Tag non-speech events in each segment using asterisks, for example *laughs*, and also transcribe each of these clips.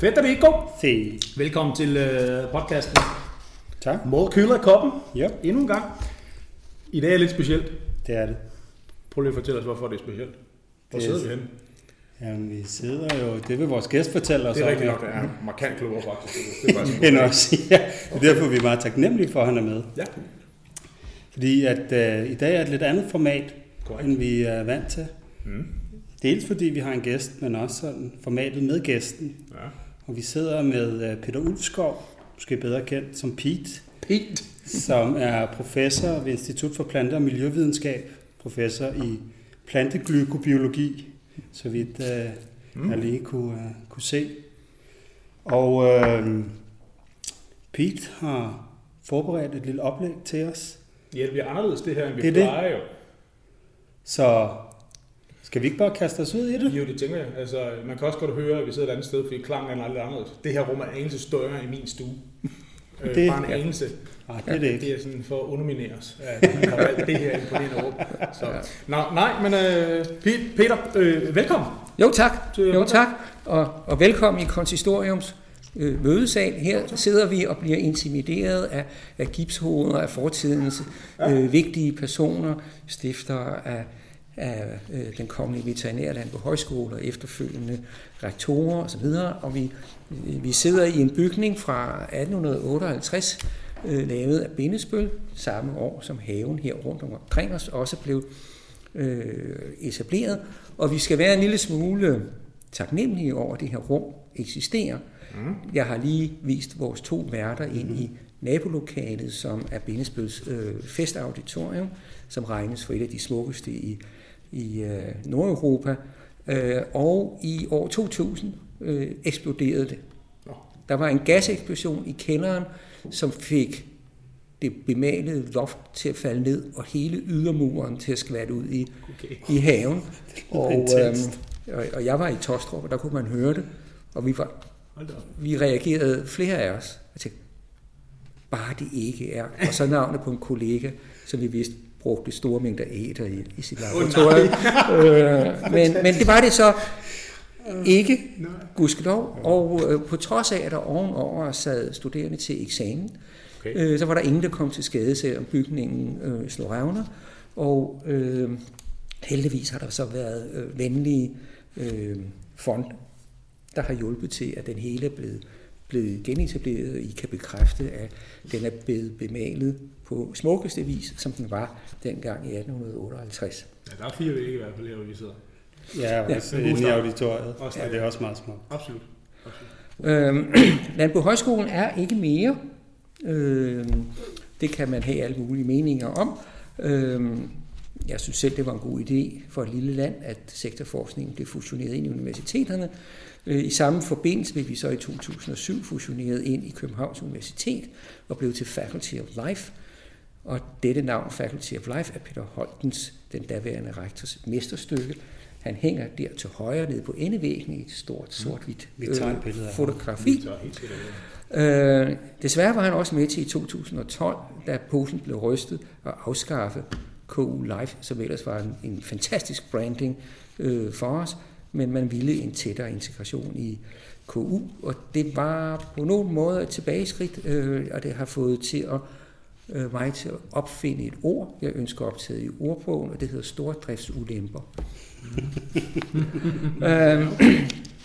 Federico, Se. velkommen til øh, podcasten. Tak. Mod køler i koppen, Ja, endnu en gang. I dag er lidt specielt. det er det. Prøv lige at fortælle os, hvorfor det er specielt. Hvor Det er- sidder vi henne? Jamen, vi sidder jo... Det vil vores gæst fortælle os Det er rigtigt nok, det er markant klogere faktisk. Det er faktisk os. Ja, det er derfor, vi er meget taknemmelige for, at han er med. Ja, Fordi at øh, i dag er et lidt andet format, korrekt. end vi er vant til. Mm. Dels fordi vi har en gæst, men også sådan formatet med gæsten. Ja. Og vi sidder med øh, Peter Ulfskov, måske bedre kendt som Pete, Pete. som er professor ved Institut for Plante- og Miljøvidenskab, professor i planteglykobiologi, så vidt øh, Mm. jeg lige kunne, uh, kunne se. Og øh, Pete har forberedt et lille oplæg til os. Ja, det bliver anderledes det her, end vi Det det. plejer jo. Så skal vi ikke bare kaste os ud i det? Jo, det tænker jeg. Altså, man kan også godt høre, at vi sidder et andet sted, fordi klangen er lidt anderledes. Det her rum er en anelse større i min stue. Øh, Det- bare en ja. anelse. Nej, det er det ikke. Det er sådan for at underminere os, at vi har valgt det her imponerende rum. Så. Nå, nej, men øh, Pe- Peter, øh, velkommen. Jo tak, jo tak, og, og velkommen i Konsistoriums øh, mødesal. Her sidder vi og bliver intimideret af, af gipshoveder af fortidens øh, vigtige personer, stifter af, af øh, den kongelige veterinærland på højskole og efterfølgende rektorer osv. Og vi, vi sidder i en bygning fra 1858, øh, lavet af Bindesbøl, samme år som haven her rundt omkring os også blev øh, etableret. Og vi skal være en lille smule taknemmelige over, at det her rum eksisterer. Mm. Jeg har lige vist vores to værter ind i nabolokalet, som er Bindesbøls øh, festauditorium, som regnes for et af de smukkeste i, i øh, Nordeuropa. Øh, og i år 2000 øh, eksploderede det. Der var en gaseksplosion i kælderen, som fik det bemalede loft til at falde ned, og hele ydermuren til at skvatte ud i, Okay. i haven. *laughs* Og, øhm, og, og jeg var i Tostrup, og der kunne man høre det, og vi, var, vi reagerede flere af os. Jeg tænkte, bare det ikke er. Og så navnet på en kollega, som vi vidste brugte store mængder æter i, i sit laboratorium. øh, men, men det var det så ikke, Nej. gudskelov. Og øh, på trods af, at der ovenover sad studerende til eksamen, Okay. øh, så var der ingen, der kom til skade, selvom bygningen øh, slog revner. Og øh, heldigvis har der så været øh, venlige øh, fond, der har hjulpet til, at den hele er blevet, blevet genetableret. I kan bekræfte, at den er blevet bemalet på smukkeste vis, som den var dengang i 1858. Ja, der er fire vægge i hvert fald her, hvor vi sidder. Ja, Ja. også inde i auditoriet. Også Ja, det. det er også meget smukt. Absolut. Absolut. Øhm, *clears throat* Landbrug Højskolen er ikke mere. Øhm, det kan man have alle mulige meninger om. Øhm, jeg synes selv, det var en god idé for et lille land, at sektorforskningen blev fusioneret ind i universiteterne. Øh, I samme forbindelse blev vi så i 2007 fusioneret ind i Københavns Universitet og blev til Faculty of Life. Og dette navn, Faculty of Life, er Peter Holtens, den daværende rektors mesterstykke. Han hænger der til højre nede på endevæggen i et stort sort-hvidt billede af ham. fotografi. Øh, desværre var han også med til i 2012, da posen blev rystet og afskaffet KU Live, som ellers var en, en fantastisk branding øh, for os, men man ville en tættere integration i KU, og det var på nogen måde et tilbageskridt, øh, og det har fået til at øh, mig til at opfinde et ord, jeg ønsker optaget i ordbogen, og det hedder stordriftsulemper. *laughs* øh,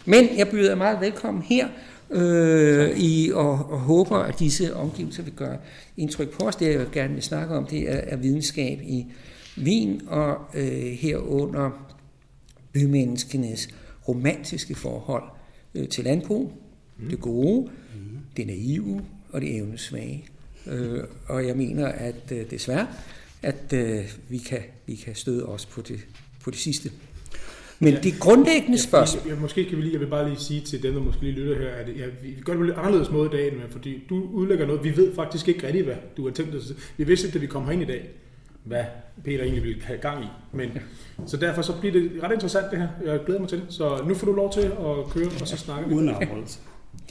men jeg byder jer meget velkommen her, øh, i, og, og håber, at disse omgivelser vil gøre indtryk på os. Det, jeg gerne vil snakke om, det er, er videnskab i Wien, og øh, herunder bymenneskenes romantiske forhold øh, til landbrug, mm. det gode, mm. det naive og det evnesvage. Øh, og jeg mener, at øh, desværre, at øh, vi, kan, vi kan støde os på det, på det sidste. Men Ja. ja. det grundlæggende spørgsmål... Jeg, jeg, måske kan vi lige, jeg vil bare lige sige til dem, der måske lige lytter her, at ja, vi gør det på en lidt anderledes måde i dag, end- fordi du udlægger noget, vi ved faktisk ikke rigtigt, hvad du har tænkt dig. Vi vidste ikke, da vi kom herind i dag, hvad Peter egentlig ville have gang i. Men, så derfor så bliver det ret interessant det her. Jeg glæder mig til det. Så nu får du lov til at køre, og så snakker vi. Uden afholdelse.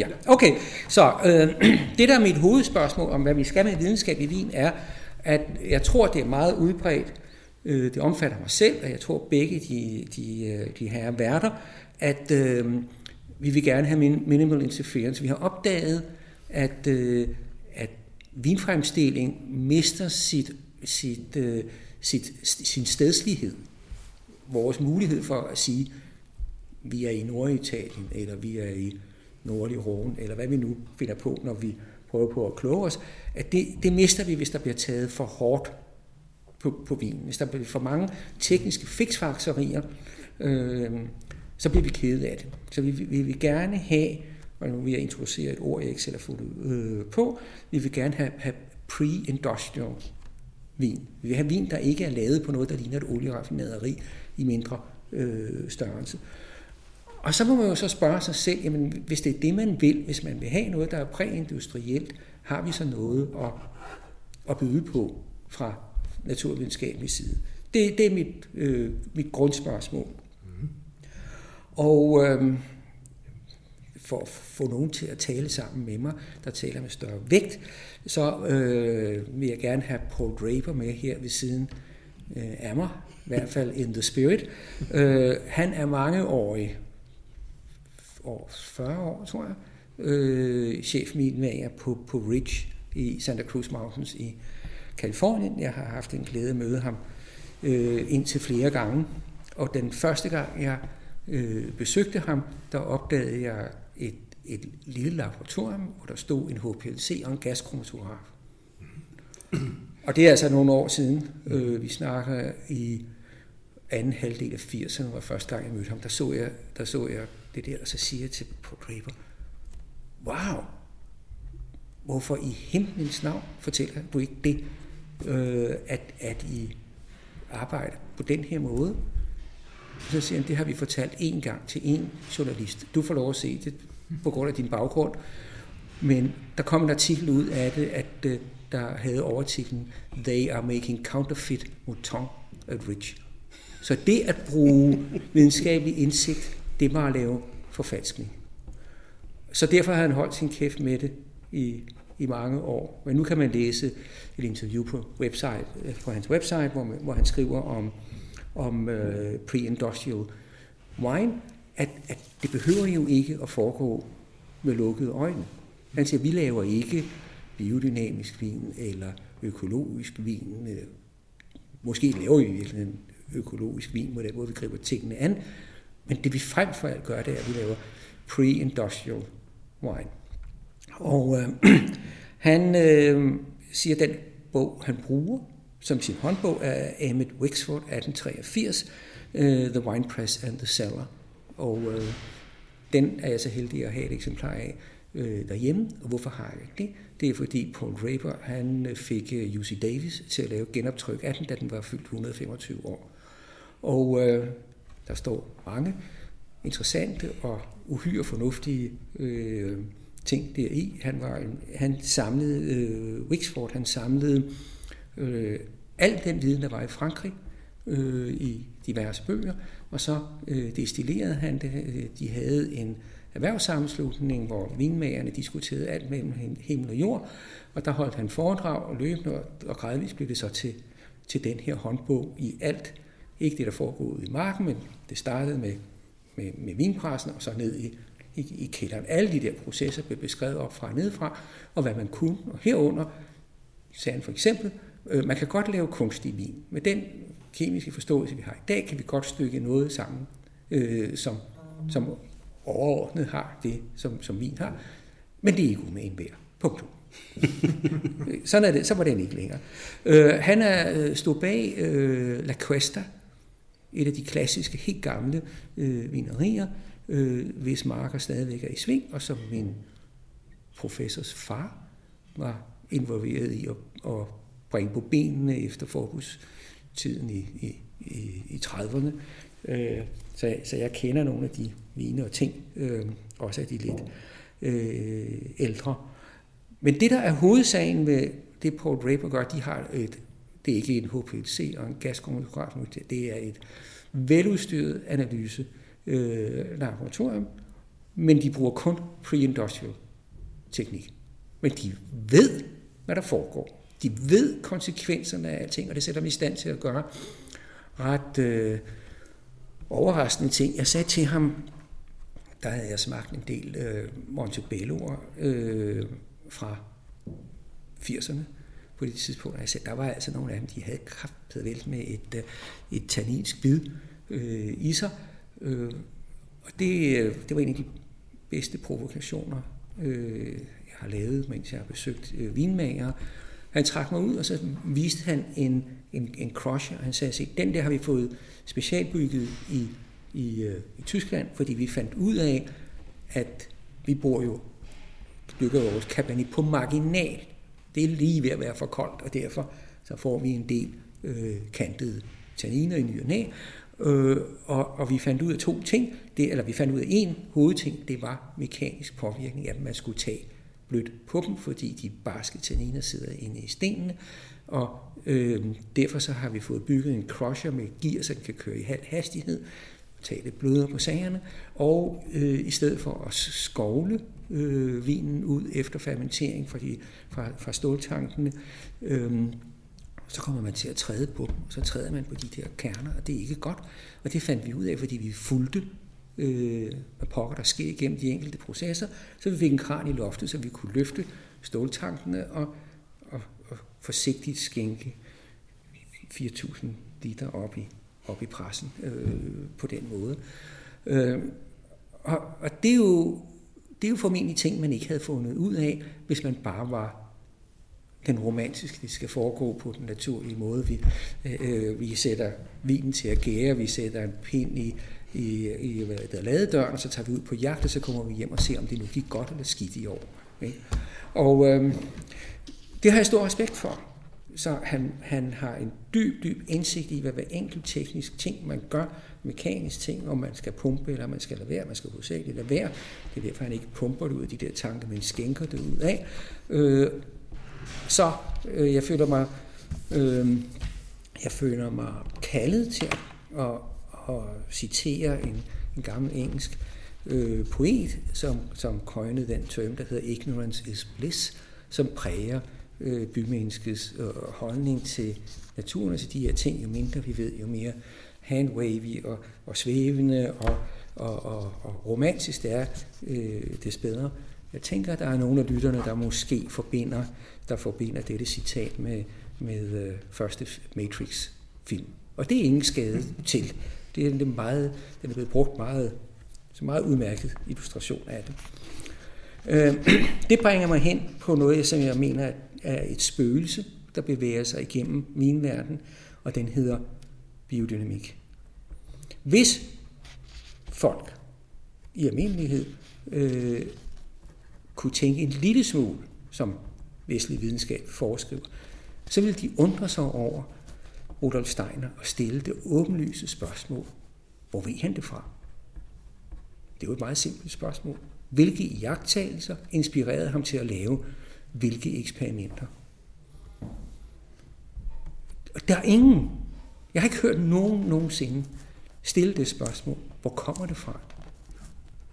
Ja, okay. Så øh, *clears throat* det der er mit hovedspørgsmål om, hvad vi skal med videnskab i Wien, er, at jeg tror, det er meget udbredt, øh, det omfatter mig selv, og jeg tror begge de, de, øh, de her værter, at øh, vi vil gerne have minimal interference. Vi har opdaget, at, øh, at vinfremstilling mister sit, sit, øh, sit, sin stedslighed. Vores mulighed for at sige, vi er i Norditalien, eller vi er i nordlig Rhône, eller hvad vi nu finder på, når vi prøver på at kloge os, at det, det mister vi, hvis der bliver taget for hårdt på, på vinen. Hvis der bliver for mange tekniske fiksfakserier, øh, så bliver vi kede af det. Så vi, vi vil gerne have, og nu vil jeg introducere et ord, jeg ikke selv har fået øh, på, vi vil gerne have, have pre-industrial vin. Vi vil have vin, der ikke er lavet på noget, der ligner et olieraffinaderi i mindre øh, størrelse. Og så må man jo så spørge sig selv, jamen, hvis det er det, man vil, hvis man vil have noget, der er præindustrielt, har vi så noget at, at byde på fra naturvidenskabelig side? Det, det er mit, øh, mit grundspørgsmål. Mm. Og øh, for at få nogen til at tale sammen med mig, der taler med større vægt, så øh, vil jeg gerne have Paul Draper med her ved siden øh, af mig, i hvert fald in the spirit. Øh, han er mangeårig år, 40 år, tror jeg, øh, chefmilmager på, på Ridge i Santa Cruz Mountains i Kalifornien. Jeg har haft en glæde at møde ham øh, indtil flere gange. Og den første gang, jeg øh, besøgte ham, der opdagede jeg et, et lille laboratorium, hvor der stod en HPLC og en gaskromatograf. Og det er altså nogle år siden. Øh, vi snakker i anden halvdel af 80'erne, var første gang, jeg mødte ham. Der så jeg, der så jeg det der, og så siger jeg til Paul Draper, wow, hvorfor i himlens navn fortæller du ikke det, øh, at, at I arbejder på den her måde? Så siger han, det har vi fortalt én gang til en journalist. Du får lov at se det på grund af din baggrund. Men der kom en artikel ud af det, at øh, der havde overtitlen They are making counterfeit mouton at rich. Så det at bruge videnskabelig indsigt det var at lave forfalskning. Så derfor har han holdt sin kæft med det i, i mange år. Men nu kan man læse et interview på, website, øh, på hans website, hvor, hvor han skriver om, om uh, pre-industrial wine, at, at det behøver jo ikke at foregå med lukkede øjne. Han siger, at vi laver ikke biodynamisk vin eller økologisk vin. Øh, måske laver vi virkelig en økologisk vin, hvor den måde vi griber tingene an, men det vi frem for alt gør, det er, at vi laver pre-industrial wine. Og øh, *clears throat* han øh, siger, at den bog, han bruger som sin håndbog, er Emmett Wixford 1883, uh, øh, The Wine Press and the Cellar. Og øh, den er jeg så heldig at have et eksemplar af øh, derhjemme. Og hvorfor har jeg det? Det er fordi Paul Draper han øh, fik uh, øh, UC Davis til at lave genoptryk af den, da den var fyldt 125 år. Og øh, der står mange interessante og uhyre fornuftige øh, ting deri. Han, var han samlede, øh, Wixford, han samlede øh, al den viden, der var i Frankrig, øh, i diverse bøger, og så øh, destillerede han det. De havde en erhvervssammenslutning, hvor vinmagerne diskuterede alt mellem himmel og jord, og der holdt han foredrag og løbende, og gradvist blev det så til, til den her håndbog i alt ikke det, der foregår ude i marken, men det startede med, med, med vinpressen og så ned i, i, i kælderen. Alle de der processer blev beskrevet op fra og nedefra, og hvad man kunne. Og herunder sagde han for eksempel, øh, man kan godt lave kunstig vin. Med den kemiske forståelse, vi har i dag, kan vi godt stykke noget sammen, øh, som, som overordnet har det, som, som vin har. Men det er ikke umenbær. Punktum. *laughs* Sådan er det, så var den ikke længere. Øh, han er øh, stået bag øh, La Cuesta, et af de klassiske, helt gamle øh, vinerier, øh, hvis marker stadigvæk er i sving, og som min professors far var involveret i at, at bringe på benene efter forbudstiden i, i, i, i 30'erne. Øh, så, så jeg kender nogle af de vine og ting, øh, også af de lidt øh, ældre. Men det, der er hovedsagen med det, Paul Draper gør, de har et, det er ikke en HPLC og en gaskromatograf, det er et veludstyret analyse øh, laboratorium, men de bruger kun pre-industrial teknik. Men de ved, hvad der foregår. De ved konsekvenserne af alting, og det sætter dem i stand til at gøre ret øh, overraskende ting. Jeg sagde til ham, der havde jeg smagt en del øh, Montebelloer øh, fra 80'erne på det tidspunkt. Jeg der var altså nogle af dem, de havde kraftet vel med et, øh, et tanninsk bid øh, i sig. Øh, og det, øh, det var en af de bedste provokationer, øh, jeg har lavet, mens jeg har besøgt øh, vinmager. Han trak mig ud, og så viste han en, en, en crusher. Han sagde, se, den der har vi fået specialbygget i, i, øh, i Tyskland, fordi vi fandt ud af, at vi bor jo, bygger vores Cabernet på marginal. Det er lige ved at være for koldt, og derfor så får vi en del øh, kantede tanniner i ny og næ. Øh, og, og vi fandt ud af to ting, det, eller vi fandt ud af en hovedting, det var mekanisk påvirkning at man skulle tage blødt på dem, fordi de barske tanniner sidder inde i stenene, og øh, derfor så har vi fået bygget en crusher med gear, så den kan køre i halv hastighed, tage lidt blødere på sagerne, og øh, i stedet for at skovle øh, vinen ud efter fermentering fra, de, fra, fra ståltankene, øh, så kommer man til at træde på dem, og så træder man på de der kerner, og det er ikke godt. Og det fandt vi ud af, fordi vi fulgte, øh, hvad pokker der sker igennem de enkelte processer, så vi fik en kran i loftet, så vi kunne løfte ståltankene og, og, og forsigtigt skænke 4.000 liter op i, op i pressen øh, på den måde. Øh, og, og det er jo det er jo formentlig ting, man ikke havde fundet ud af, hvis man bare var den romantiske, det skal foregå på den naturlige måde. Vi, øh, vi sætter vinen til at gære, vi sætter en pind i, i, i hvad der ladedøren, og så tager vi ud på jagt, og så kommer vi hjem og ser, om det nu gik godt eller skidt i år. Ikke? Og øh, det har jeg stor respekt for. Så han, han har en dyb, dyb indsigt i, hvad hver enkelt teknisk ting, man gør, mekanisk ting, om man skal pumpe, eller man skal lade være, man skal hovedsageligt lade være. Det er derfor, han ikke pumper det ud af de der tanker, men skænker det ud af. Øh, så øh, jeg føler mig øh, jeg føler mig kaldet til at, at, at citere en, en gammel engelsk øh, poet, som, som coinede den term, der hedder ignorance is bliss, som præger øh, bymenneskets øh, holdning til naturen, altså de her ting, jo mindre vi ved, jo mere handwavy og, og svævende og, og, og, og romantisk det er, øh, des bedre. Jeg tænker, at der er nogle af lytterne, der måske forbinder, der forbinder dette citat med, med øh, første Matrix-film. Og det er ingen skade til. Det er, det er meget, den er blevet brugt meget, så meget udmærket illustration af det. Øh, *clears throat* det bringer mig hen på noget, som jeg mener at af et spøgelse, der bevæger sig igennem min verden, og den hedder biodynamik. Hvis folk i almindelighed øh, kunne tænke en lille smule, som vestlig videnskab foreskriver, så ville de undre sig over Rudolf Steiner og stille det åbenlyse spørgsmål, hvor ved han det fra? Det er jo et meget simpelt spørgsmål. Hvilke jagttagelser inspirerede ham til at lave hvilke eksperimenter? Der er ingen, jeg har ikke hørt nogen nogensinde stille det spørgsmål, hvor kommer det fra?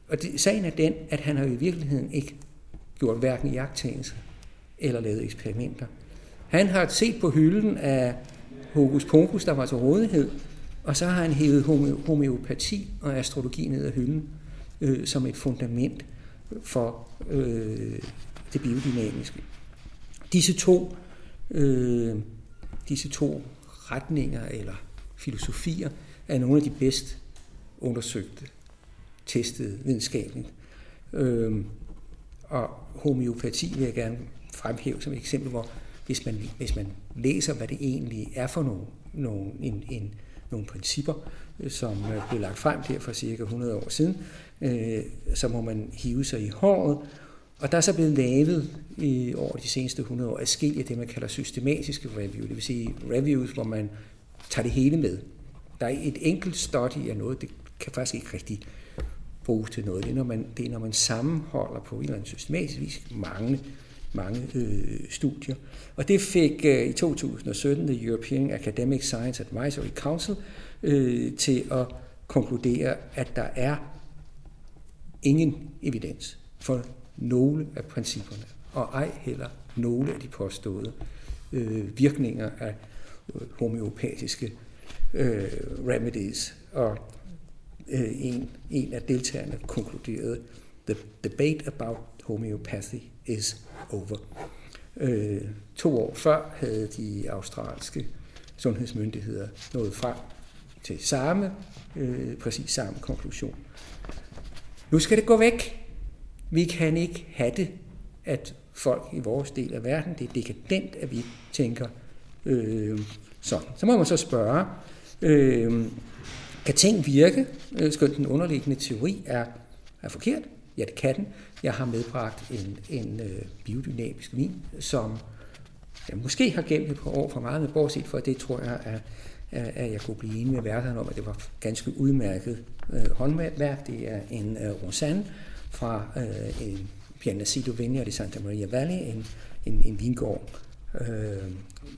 Og det, sagen er den, at han har i virkeligheden ikke gjort hverken jagttagelser eller lavet eksperimenter. Han har set på hylden af hokus pokus, der var til rådighed, og så har han hævet homeopati og astrologi ned af hylden øh, som et fundament for øh, det biodynamiske. Disse to, øh, disse to retninger eller filosofier er nogle af de bedst undersøgte, testede videnskabeligt. Øh, og homeopati vil jeg gerne fremhæve som et eksempel, hvor hvis man, hvis man læser, hvad det egentlig er for nogle, nogle, en, en, nogle principper, øh, som øh, blev lagt frem der for cirka 100 år siden, øh, så må man hive sig i håret. Og der er så blevet lavet i over de seneste 100 år adskillige det, man kalder systematiske review, det vil sige reviews, hvor man tager det hele med. Der er et enkelt study af noget, det kan faktisk ikke rigtig bruges til noget. Det er, når man, det er, når man sammenholder på en eller anden systematisk vis mange, mange øh, studier. Og det fik øh, i 2017 The European Academic Science Advisory Council øh, til at konkludere, at der er ingen evidens for nogle af principperne, og ej heller nogle af de påståede øh, virkninger af øh, homeopatiske øh, remedies. Og øh, en, en af deltagerne konkluderede, the debate about homeopathy is over. Øh, to år før havde de australske sundhedsmyndigheder nået frem til samme, øh, præcis samme konklusion. Nu skal det gå væk. Vi kan ikke have det, at folk i vores del af verden, det er dekadent, at vi tænker øh, sådan. Så må man så spørge, øh, kan ting virke, øh, skønt den underliggende teori er, er forkert? Ja, det kan den. Jeg har medbragt en, en øh, biodynamisk vin, som jeg måske har gemt et par år for meget, men bortset fra det tror jeg, at, at jeg kunne blive enig med værterne om, at det var ganske udmærket øh, håndværk. Det er en øh, Rosanne fra øh, en Pianacido Vineyard i Santa Maria Valley, en, en, en vingård, øh,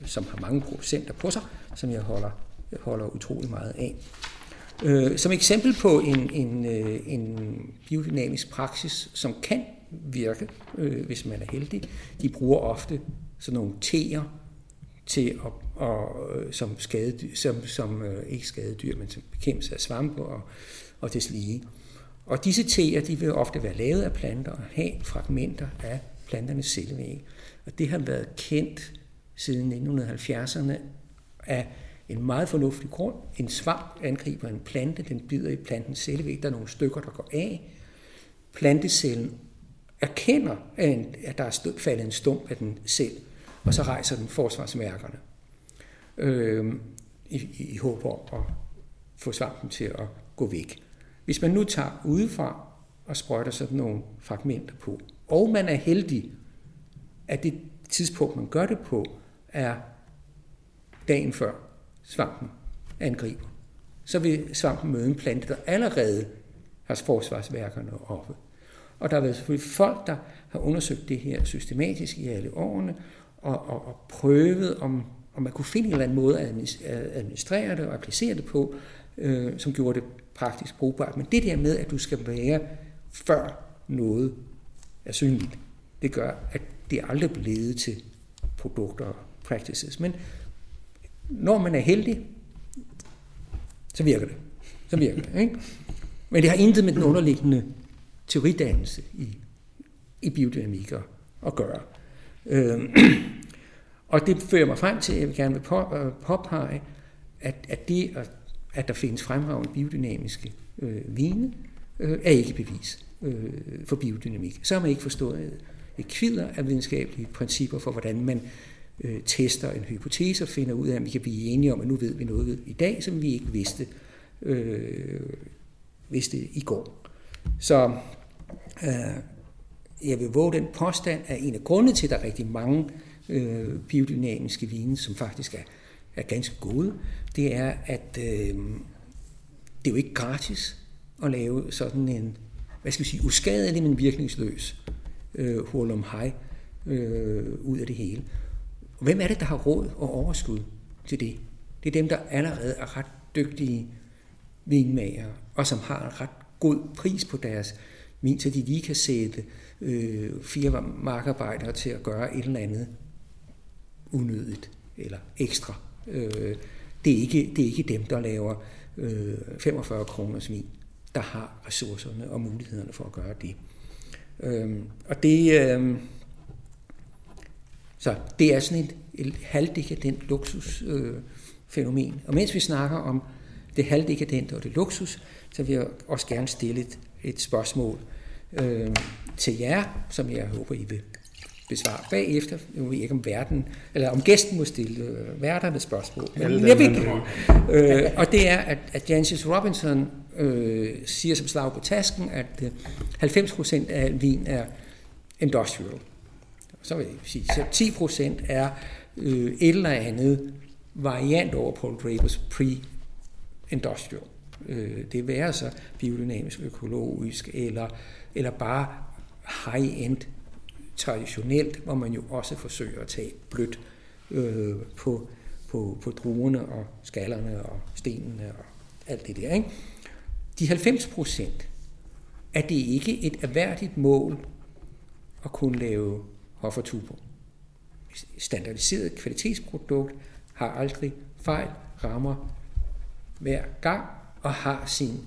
som har mange producenter på sig, som jeg holder, jeg holder utrolig meget af. Øh, som eksempel på en, en, øh, en biodynamisk praksis, som kan virke, øh, hvis man er heldig, de bruger ofte sådan nogle teer til at, og, øh, som, skadedyr, som, som øh, ikke skadedyr, men som bekæmpelse af svampe og, og deslige. Og disse teer, de vil ofte være lavet af planter og have fragmenter af planternes cellevæg. Og det har været kendt siden 1970'erne af en meget fornuftig grund. En svamp angriber en plante, den bider i plantens cellevæg, der er nogle stykker, der går af. Plantecellen erkender, at der er faldet en stump af den selv, og så rejser den forsvarsmærkerne øh, i, i, i håb om at få svampen til at gå væk. Hvis man nu tager udefra og sprøjter sådan nogle fragmenter på, og man er heldig, at det tidspunkt, man gør det på, er dagen før svampen angriber, så vil svampen møde en plante, der allerede har forsvarsværkerne oppe. Og der har været selvfølgelig folk, der har undersøgt det her systematisk i alle årene, og, og, og prøvet, om, om man kunne finde en eller anden måde at administrere det og applicere det på, øh, som gjorde det praktisk brugbart. Men det der med, at du skal være før noget er synligt, det gør, at det aldrig bliver blevet til produkter og practices. Men når man er heldig, så virker det. Så virker det. Ikke? Men det har intet med den underliggende teoridannelse i, i biodynamik at, gøre. Øh, og det fører mig frem til, at jeg vil gerne vil øh, påpege, at, at det, at, at der findes fremragende biodynamiske øh, vine, øh, er ikke bevis øh, for biodynamik. Så har man ikke forstået et kvider af videnskabelige principper for, hvordan man øh, tester en hypotese og finder ud af, om vi kan blive enige om, at nu ved vi noget i dag, som vi ikke vidste, øh, vidste i går. Så øh, jeg vil våge den påstand, at en af grundene til, at der er rigtig mange øh, biodynamiske vine, som faktisk er, er ganske gode, det er, at øh, det er jo ikke gratis at lave sådan en, hvad skal vi sige, uskadelig, men virkningsløs øh, hurlum hej øh, ud af det hele. Og hvem er det, der har råd og overskud til det? Det er dem, der allerede er ret dygtige vinmager, og som har en ret god pris på deres vin, så de lige kan sætte øh, fire markarbejdere til at gøre et eller andet unødigt eller ekstra. Øh, det, er ikke, det er ikke dem, der laver øh, 45 kroners vin, der har ressourcerne og mulighederne for at gøre det. Øh, og det, øh, så det er sådan et, et halvdekadent luksusfænomen. Øh, og mens vi snakker om det halvdekadente og det luksus, så vil jeg også gerne stille et, et spørgsmål øh, til jer, som jeg håber, I vil besvare bagefter. Jeg ved ikke, om verden, eller om gæsten må stille øh, værterne spørgsmål. Men jeg vil, øh, og det er, at, at Jancis Robinson øh, siger som slag på tasken, at øh, 90% af vin er industrial. Så vil jeg sige, så 10% er øh, et eller andet variant over Paul Drapers pre-industrial. Øh, det være så biodynamisk, økologisk, eller, eller bare high-end traditionelt, hvor man jo også forsøger at tage blødt øh, på, på, på druerne og skallerne og stenene og alt det der. Ikke? De 90 procent, er det ikke et erhverdigt mål at kunne lave hoffertuber. Standardiseret kvalitetsprodukt har aldrig fejl, rammer hver gang og har sin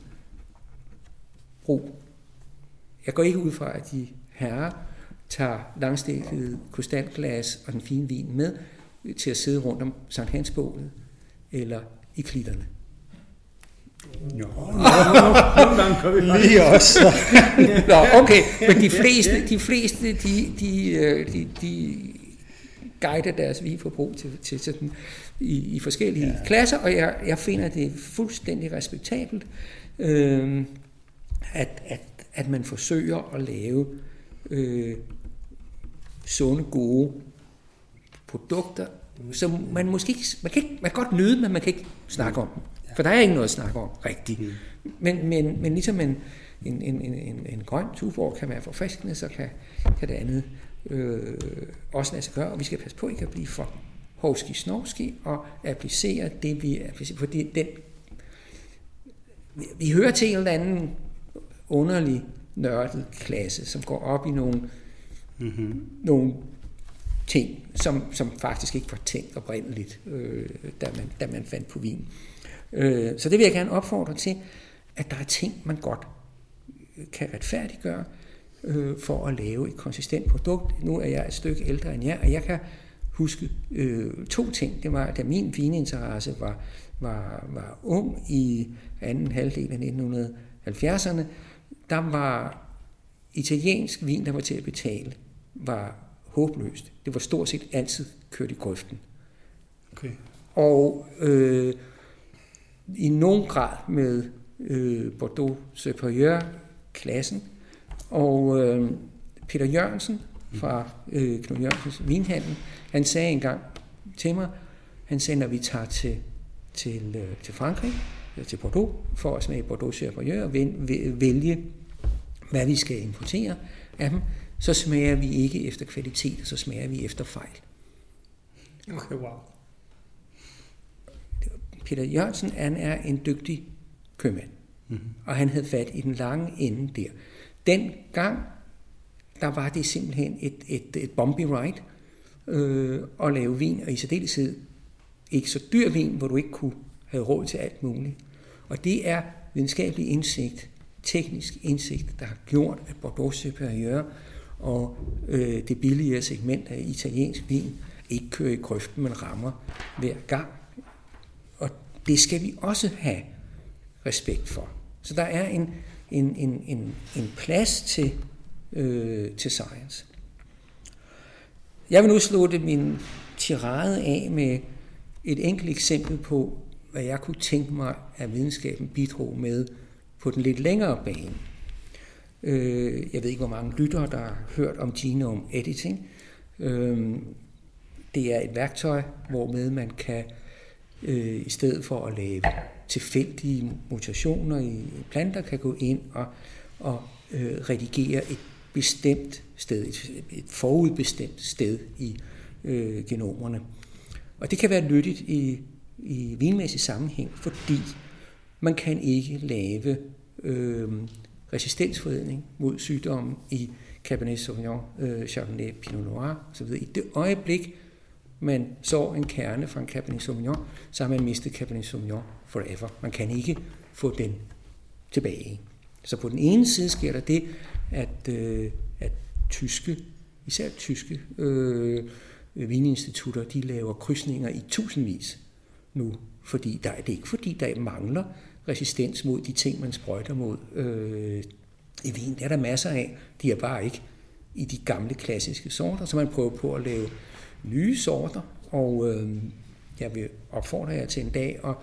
ro. Jeg går ikke ud fra, at de herrer tager langstikket krystalglas og den fine vin med til at sidde rundt om Sankt Hansbålet eller i klitterne. Nå, gør vi faktisk. lige også. *laughs* Nå, okay, men de fleste, de, fleste de, de, de, de guider deres vinforbrug til, til sådan, i, i forskellige ja. klasser, og jeg, jeg finder det fuldstændig respektabelt, øh, at, at, at man forsøger at lave øh, sunde, gode produkter, som man måske ikke, man kan, ikke, man kan godt nyde, men man kan ikke snakke om dem. For der er ikke noget at snakke om rigtigt. Men, men, men ligesom en, en, en, en, en, grøn tuborg kan være forfriskende, så kan, kan det andet øh, også lade sig gøre. Og vi skal passe på ikke at blive for hovski snovski og applicere det, vi applicerer. Fordi den, vi, vi hører til en eller anden underlig nørdet klasse, som går op i nogle, mm-hmm. nogle ting, som, som faktisk ikke var tænkt oprindeligt, øh, da, man, da man fandt på vin. Øh, så det vil jeg gerne opfordre til, at der er ting, man godt øh, kan retfærdiggøre øh, for at lave et konsistent produkt. Nu er jeg et stykke ældre end jer, og jeg kan huske øh, to ting. Det var, da min vininteresse var, var, var ung i anden halvdel af 1970'erne, der var italiensk vin, der var til at betale, var håbløst. Det var stort set altid kørt i grøften. Okay. Og øh, i nogen grad med øh, Bordeaux Superieur klassen. Og øh, Peter Jørgensen fra øh, Knud Jørgensens vinhandel, han sagde engang til mig, han sagde, når vi tager til, til, øh, til Frankrig, eller til Bordeaux, for at smage Bordeaux Superieur og vælge, hvad vi skal importere af dem, så smager vi ikke efter kvalitet, så smager vi efter fejl. Okay, wow. Peter Jørgensen han er en dygtig købmand, mm-hmm. og han havde fat i den lange ende der. Den gang, der var det simpelthen et, et, et bumpy ride øh, at lave vin, og i særdeleshed ikke så dyr vin, hvor du ikke kunne have råd til alt muligt. Og det er videnskabelig indsigt, teknisk indsigt, der har gjort, at Bordeaux Superieur og øh, det billigere segment af italiensk vin ikke kører i grøften, men rammer hver gang. Og det skal vi også have respekt for. Så der er en, en, en, en, en plads til, øh, til science. Jeg vil nu slutte min tirade af med et enkelt eksempel på, hvad jeg kunne tænke mig, at videnskaben bidrog med på den lidt længere bane. Øh, jeg ved ikke, hvor mange lyttere, der har hørt om genome editing. Øh, det er et værktøj, hvormed man kan, øh, i stedet for at lave tilfældige mutationer i planter, kan gå ind og, og øh, redigere et bestemt sted, et, et forudbestemt sted i øh, genomerne. Og det kan være nyttigt i, i vinmæssig sammenhæng, fordi man kan ikke lave øh, resistensforledning mod sygdomme i Cabernet Sauvignon, øh, Chardonnay, Pinot Noir osv. I det øjeblik, man så en kerne fra en Cabernet Sauvignon, så har man mistet Cabernet Sauvignon forever. Man kan ikke få den tilbage. Så på den ene side sker der det, at, øh, at tyske, især tyske øh, vininstitutter, de laver krydsninger i tusindvis nu, fordi der, det er ikke fordi, der mangler resistens mod de ting, man sprøjter mod øh, i vin. der er der masser af. De er bare ikke i de gamle klassiske sorter, så man prøver på at lave nye sorter, og øh, jeg vil opfordre jer til en dag at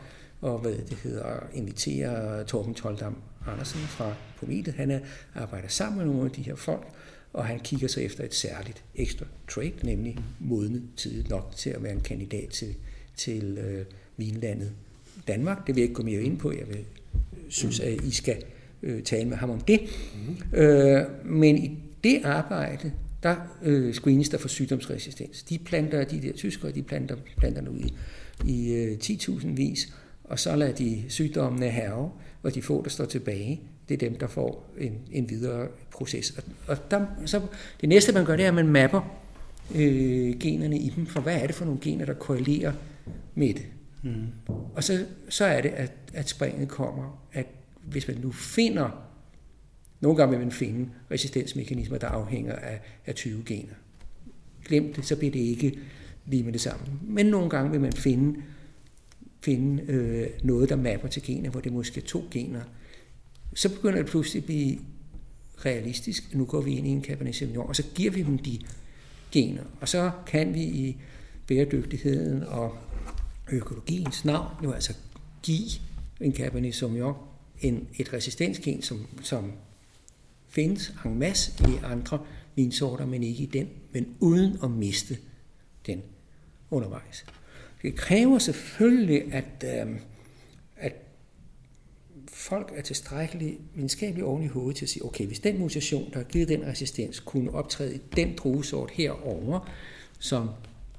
og hvad det hedder, invitere Torben Toldam Andersen fra Pometet. Han er, arbejder sammen med nogle af de her folk, og han kigger sig efter et særligt ekstra trade, nemlig modnet tid nok til at være en kandidat til, til øh, vinlandet Danmark. Det vil jeg ikke gå mere ind på. Jeg vil synes, at I skal øh, tale med ham om det. Mm. Øh, men i det arbejde, der øh, screenes der for sygdomsresistens. De planter, de der tyskere, de planter planterne ud i, i øh, 10.000 vis, og så lader de sygdommene herve, og de få, der står tilbage, det er dem, der får en, en videre proces. Og, og der, så det næste, man gør, det er, at man mapper øh, generne i dem, for hvad er det for nogle gener, der korrelerer med det. Mm. Og så, så er det, at, at springet kommer, at hvis man nu finder Nogle gange vil man finde resistensmekanismer, der afhænger af, af 20 gener. Glem det, så bliver det ikke lige med det samme. Men nogle gange vil man finde, finde øh, noget, der mapper til gener, hvor det måske er to gener. Så begynder det pludselig at blive realistisk. Nu går vi ind i en Cabernet Sauvignon, og så giver vi dem de gener. Og så kan vi i bæredygtigheden og økologiens navn jo altså give en Cabernet Sauvignon en, et resistensgen, som, som findes en masse i andre vinsorter, men ikke i den, men uden at miste den undervejs. Det kræver selvfølgelig, at, øh, at folk er tilstrækkeligt videnskabeligt oven i hovedet til at sige, okay, hvis den mutation, der har givet den resistens, kunne optræde i den druesort herover, som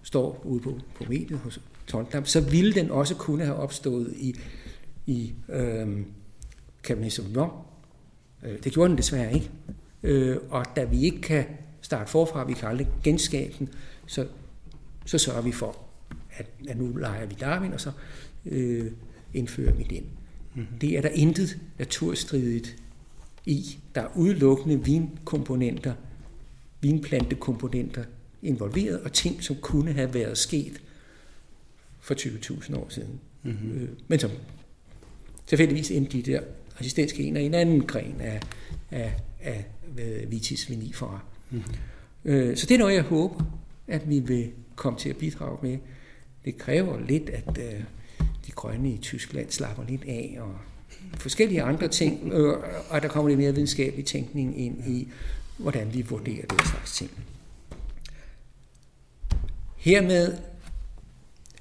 står ude på, på mediet hos Tondam, så ville den også kunne have opstået i, i øh, Cabernet Sauvignon. Det gjorde den desværre ikke. Øh, og da vi ikke kan starte forfra, vi kan aldrig genskabe den, så, så sørger vi for, at, at nu leger vi Darwin, og så øh, indfører vi den. Mm-hmm. Det er der intet naturstridigt i. Der er udelukkende vinkomponenter, vinplantekomponenter involveret, og ting, som kunne have været sket for 20.000 år siden. Mm-hmm. Øh, men som tilfældigvis endte de der resistensgener i en anden gren af, af, af, af vitis vinifera. Mm-hmm. Øh, så det er noget, jeg håber, at vi vil komme til at bidrage med. Det kræver lidt, at øh, de grønne i Tyskland slapper lidt af, og forskellige andre ting, øh, og der kommer lidt mere videnskabelig tænkning ind i, hvordan vi vurderer den slags ting. Hermed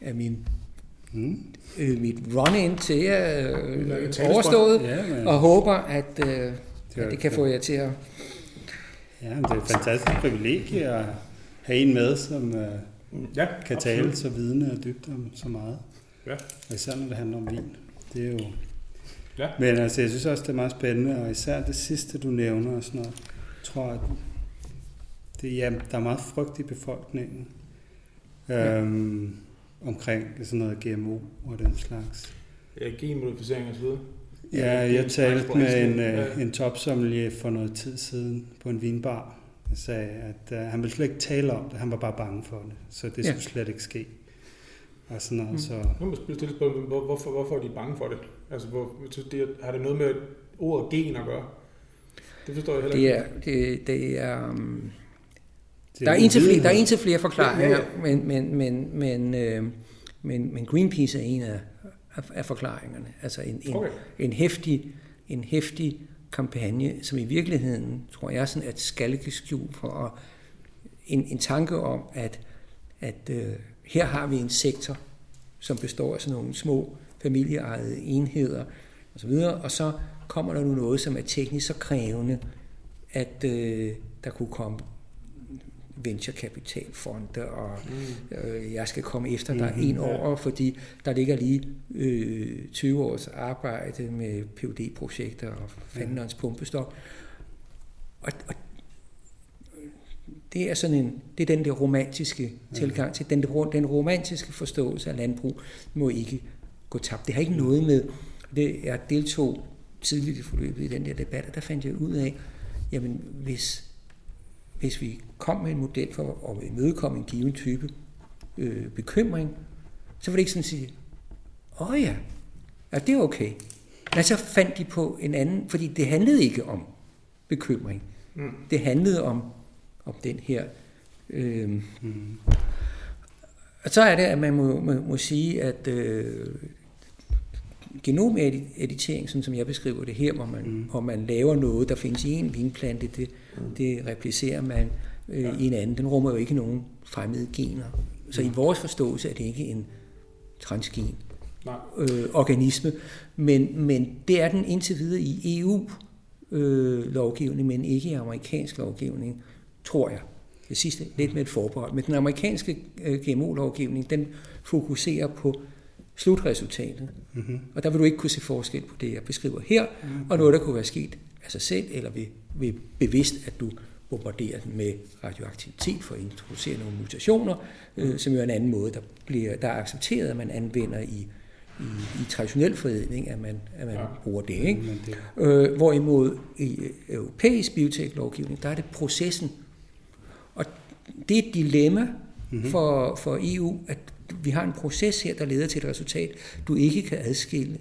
er min mm. øh, mit run-in til jer øh, overstået, ja, men... og håber, at, øh, det, at det kan få jer til at... Ja, men det er et fantastisk privilegie at have en med, som øh, ja, kan tale absolut. så vidende og dybt om så meget. Ja. Og især når det handler om vin. Det er jo... Ja. Men altså, jeg synes også, det er meget spændende, og især det sidste, du nævner og sådan noget, tror jeg, at det, ja, der er meget frygt i befolkningen ja. øhm, omkring sådan noget GMO og den slags. Ja, genmodificering og så videre. Ja, jeg talte med en, ja. Øh, en topsommelier for noget tid siden på en vinbar, der sagde, at uh, han ville slet ikke tale om det, han var bare bange for det, så det ja. skulle slet ikke ske. Og sådan noget, mm. så... Nu må jeg stille spørgsmål, hvor, hvorfor, hvorfor er de bange for det? Altså, hvor, det, har det noget med ordet gen at gøre? Det forstår jeg heller ikke. Det er, det, det er, um, det er der, er indtil flere, der er indtil flere forklaringer, men, men, men, men, øh, men, men Greenpeace er en af, af, af forklaringerne. Altså en, en, okay. en, hæftig, en hæftig kampagne, som i virkeligheden, tror jeg, sådan et skalkeskjul for at, en, en tanke om, at, at øh, her har vi en sektor, som består af sådan nogle små familieejede enheder osv., og så kommer der nu noget, som er teknisk så krævende, at øh, der kunne komme venturekapitalfonde, og mm. øh, jeg skal komme efter dig mm-hmm. en år, fordi der ligger lige øh, 20 års arbejde med phd projekter og fanderens pumpestok. Og, og det er sådan en, det er den der romantiske tilgang til, den, den romantiske forståelse af landbrug må ikke gå tabt. Det har ikke noget med, det, jeg deltog tidligt i forløbet i den der debat, og der fandt jeg ud af, jamen hvis hvis vi kom med en model for at imødekomme en given type øh, bekymring, så var det ikke sådan at sige, åh oh ja, ja, det er okay. Men så fandt de på en anden, fordi det handlede ikke om bekymring. Mm. Det handlede om, om den her... Øh, mm. Og så er det, at man må, må, må sige, at øh, genomeditering, sådan som jeg beskriver det her, hvor man, mm. hvor man laver noget, der findes i en vinplante, det, mm. det replicerer man øh, ja. i en anden. Den rummer jo ikke nogen fremmede gener. Så mm. i vores forståelse er det ikke en transgen øh, organisme, men, men det er den indtil videre i EU-lovgivning, øh, men ikke i amerikansk lovgivning, tror jeg. Det sidste lidt med et forbehold. Men den amerikanske øh, GMO-lovgivning, den fokuserer på slutresultatet. Mm-hmm. Og der vil du ikke kunne se forskel på det, jeg beskriver her, mm-hmm. og noget, der kunne være sket af sig selv, eller ved, ved bevidst, at du bombarderer den med radioaktivitet for at introducere nogle mutationer, øh, som jo er en anden måde, der, bliver, der er accepteret, at man anvender i, i, i traditionel forædling, at man, at man ja. bruger det. Ikke? Øh, hvorimod i europæisk bioteklovgivning, der er det processen. Og det er et dilemma mm-hmm. for, for EU, at vi har en proces her, der leder til et resultat, du ikke kan adskille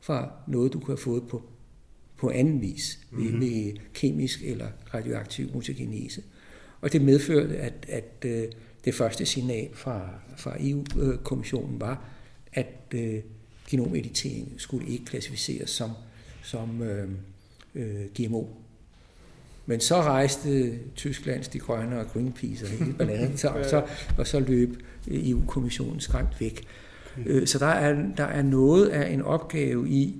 fra noget, du kan have fået på, på anden vis, mm-hmm. ved, ved kemisk eller radioaktiv mutagenese. Og det medførte, at, at øh, det første signal fra, fra EU-kommissionen var, at øh, genomeditering skulle ikke klassificeres som, som øh, øh, GMO. Men så rejste Tysklands De Grønne og Greenpeace og hele *laughs* balladen, så, og, så, og så løb EU-kommissionen skræmt væk. Okay. Så der er, der er noget af en opgave i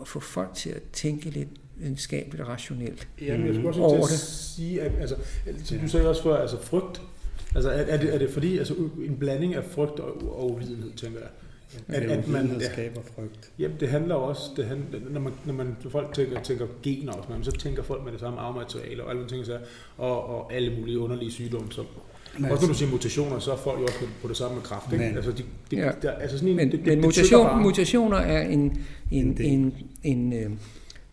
at få folk til at tænke lidt videnskabeligt og rationelt ja, men jeg skulle også over det. sige, at altså, som du sagde også før, altså frygt, altså er, er, det, er det fordi, altså en blanding af frygt og, og uvidenhed, tænker jeg. At, at man ja, skaber frygt. Jamen, det handler også, det handler, når, man, når man, når folk tænker, tænker gener og sådan så tænker folk med det samme arvemateriale og alle ting, og, og alle mulige underlige sygdomme, som, men, også når du siger mutationer, så er folk jo også på, det samme med kraft. Ikke? Men, altså, de, de, ja. der, altså sådan en, men, det, det, men mutation, mutationer er en, en, en, en, en,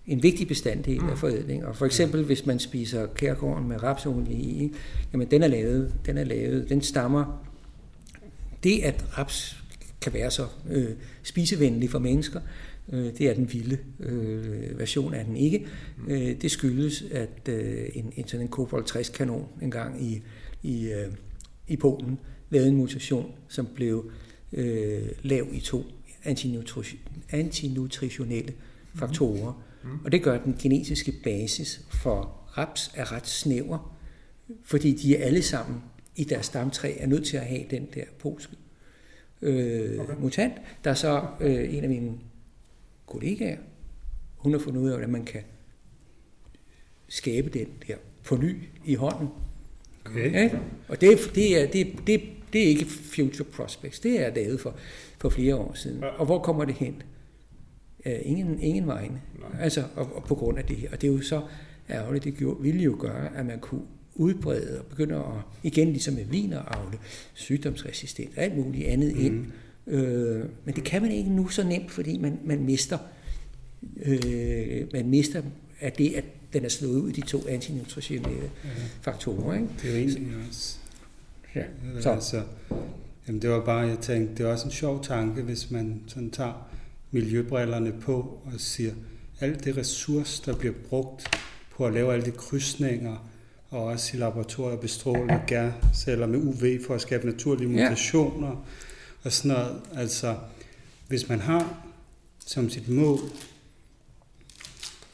en vigtig bestanddel mm. af forædling. Og for eksempel, hvis man spiser kærgården med rapsolie i, jamen den er lavet, den er lavet, den stammer. Det, at raps kan være så øh, spisevenlig for mennesker, øh, det er den vilde øh, version af den ikke. Mm. Øh, det skyldes, at øh, en, en sådan en kobolt 60 kanon engang i i, øh, i Polen lavede en mutation, som blev øh, lav i to antinutritionelle faktorer. Mm. Mm. Og det gør, at den genetiske basis for raps er ret snæver, fordi de er alle sammen i deres stamtræ er nødt til at have den der polske øh, okay. mutant. Der er så øh, en af mine kollegaer, hun har fundet ud af, hvordan man kan skabe den der på ny i hånden, Okay. Ja? Og det, det, er, det, det, det er ikke future prospects, det er lavet for, for flere år siden. Ja. Og hvor kommer det hen? Uh, ingen, ingen vegne. Altså, og, og, på grund af det her. Og det er jo så ærgerligt, det gjorde, ville jo gøre, at man kunne udbrede og begynde at, igen ligesom med vin og avle, sygdomsresistent og alt muligt andet mm. ind. Øh, men det kan man ikke nu så nemt, fordi man, man mister øh, man mister af det, at den er slået ud i de to antinutritionelle ja. faktorer. Ikke? Det er jo egentlig også... Ja, så. Altså, jamen det var bare, jeg tænkte, det er også en sjov tanke, hvis man sådan tager miljøbrillerne på og siger, alt det ressource, der bliver brugt på at lave alle de krydsninger, og også i laboratorier bestråle gærceller med UV for at skabe naturlige mutationer ja. og sådan noget. Altså, hvis man har som sit mål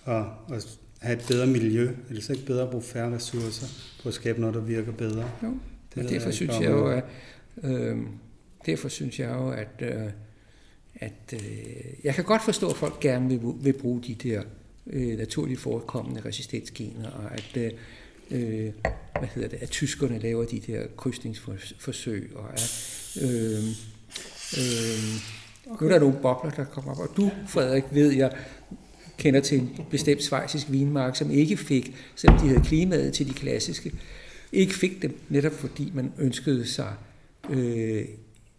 at, at have et bedre miljø, er det så ikke bedre at bruge færre ressourcer på at skabe noget, der virker bedre? Jo, det og derfor synes jeg jo, at, øh, derfor synes jeg jo, at, øh, at øh, jeg kan godt forstå, at folk gerne vil, vil bruge de der øh, naturligt forekommende resistensgener, og at, øh, øh, hvad hedder det, at tyskerne laver de der krydsningsforsøg, og at, øh, øh, Okay. Nu er der nogle bobler, der kommer op, og du, Frederik, ved jeg, kender til en bestemt svejsisk vinmark, som ikke fik, selvom de havde klimaet til de klassiske, ikke fik dem, netop fordi man ønskede sig, øh,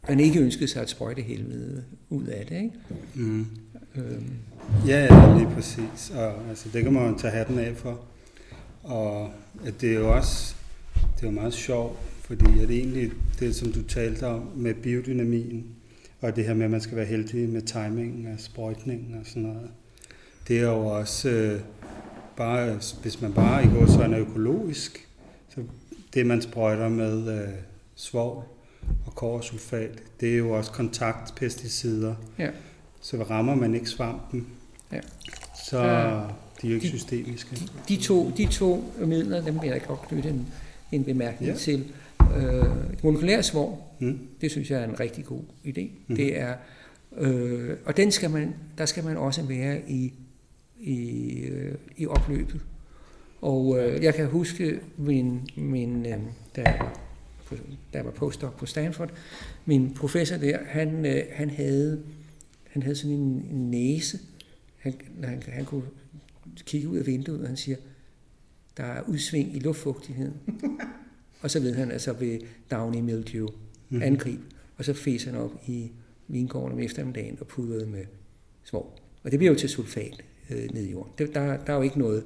man ikke ønskede sig at sprøjte helvede ud af det. Ikke? Mm. Øhm. Ja, ja, lige præcis. Og, altså, det kan man jo tage hatten af for. Og at det er jo også det er jo meget sjovt, fordi at egentlig det, som du talte om med biodynamien, og det her med, at man skal være heldig med timingen af sprøjtningen og sådan noget, det er jo også øh, bare, hvis man bare i går så er økologisk, så det man sprøjter med øh, svovl og korsulfat, det er jo også kontaktpesticider. Ja. Så rammer man ikke svampen, ja. så uh, de er jo ikke de, systemiske. De, de, to, de to midler, dem vil jeg godt knytte en, en bemærkning ja. til. Øh, molekylær svovl, mm. det synes jeg er en rigtig god idé. Mm. Det er, øh, og den skal man, der skal man også være i i, øh, i opløbet. Og øh, jeg kan huske, min, min, øh, da, da jeg var postdoc på Stanford, min professor der, han, øh, han, havde, han havde sådan en, næse. Han, han, han kunne kigge ud af vinduet, og han siger, der er udsving i luftfugtigheden. *laughs* og så ved han altså ved downy mildew, mhm. angreb, og så fæser han op i, vingården om eftermiddagen og pudrede med svov. Og det bliver jo til sulfat øh, ned i jorden. Det, der, der er jo ikke noget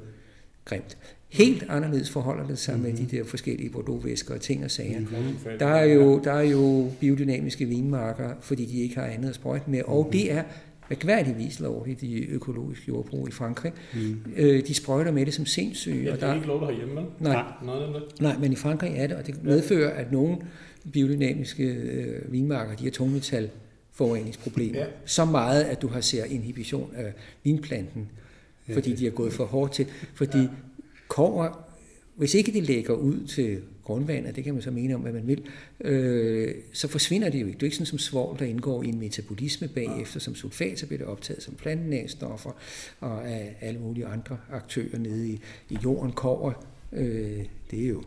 grimt. Helt anderledes forholder det sig mm-hmm. med de mhm. der forskellige Bordeaux-væsker og ting og sager. Mm-hmm. Der, er jo, der er jo biodynamiske vinmarker, fordi de ikke har andet at sprøjte med, og mm-hmm. det er mærkværdigvis lovligt i økologisk jordbrug i Frankrig. Mm. Øh, de sprøjter med det som sindssyge. Ja, det er der, ikke lovligt herhjemme, vel? Nej, nej, nej, men i Frankrig er det, og det medfører, at nogle biodynamiske øh, vinmarker, de har tungmetal forureningsproblemer. Ja. Så meget, at du har ser inhibition af vinplanten, fordi ja, de er gået for hårdt til. Fordi ja. kover, hvis ikke det lægger ud til grundvandet, det kan man så mene om, hvad man vil, øh, så forsvinder det jo ikke. Det er ikke sådan som svovl, der indgår i en metabolisme bagefter, som sulfat, så bliver det optaget som plantenæstoffer og af alle mulige andre aktører nede i, i jorden. Kover, øh, det er jo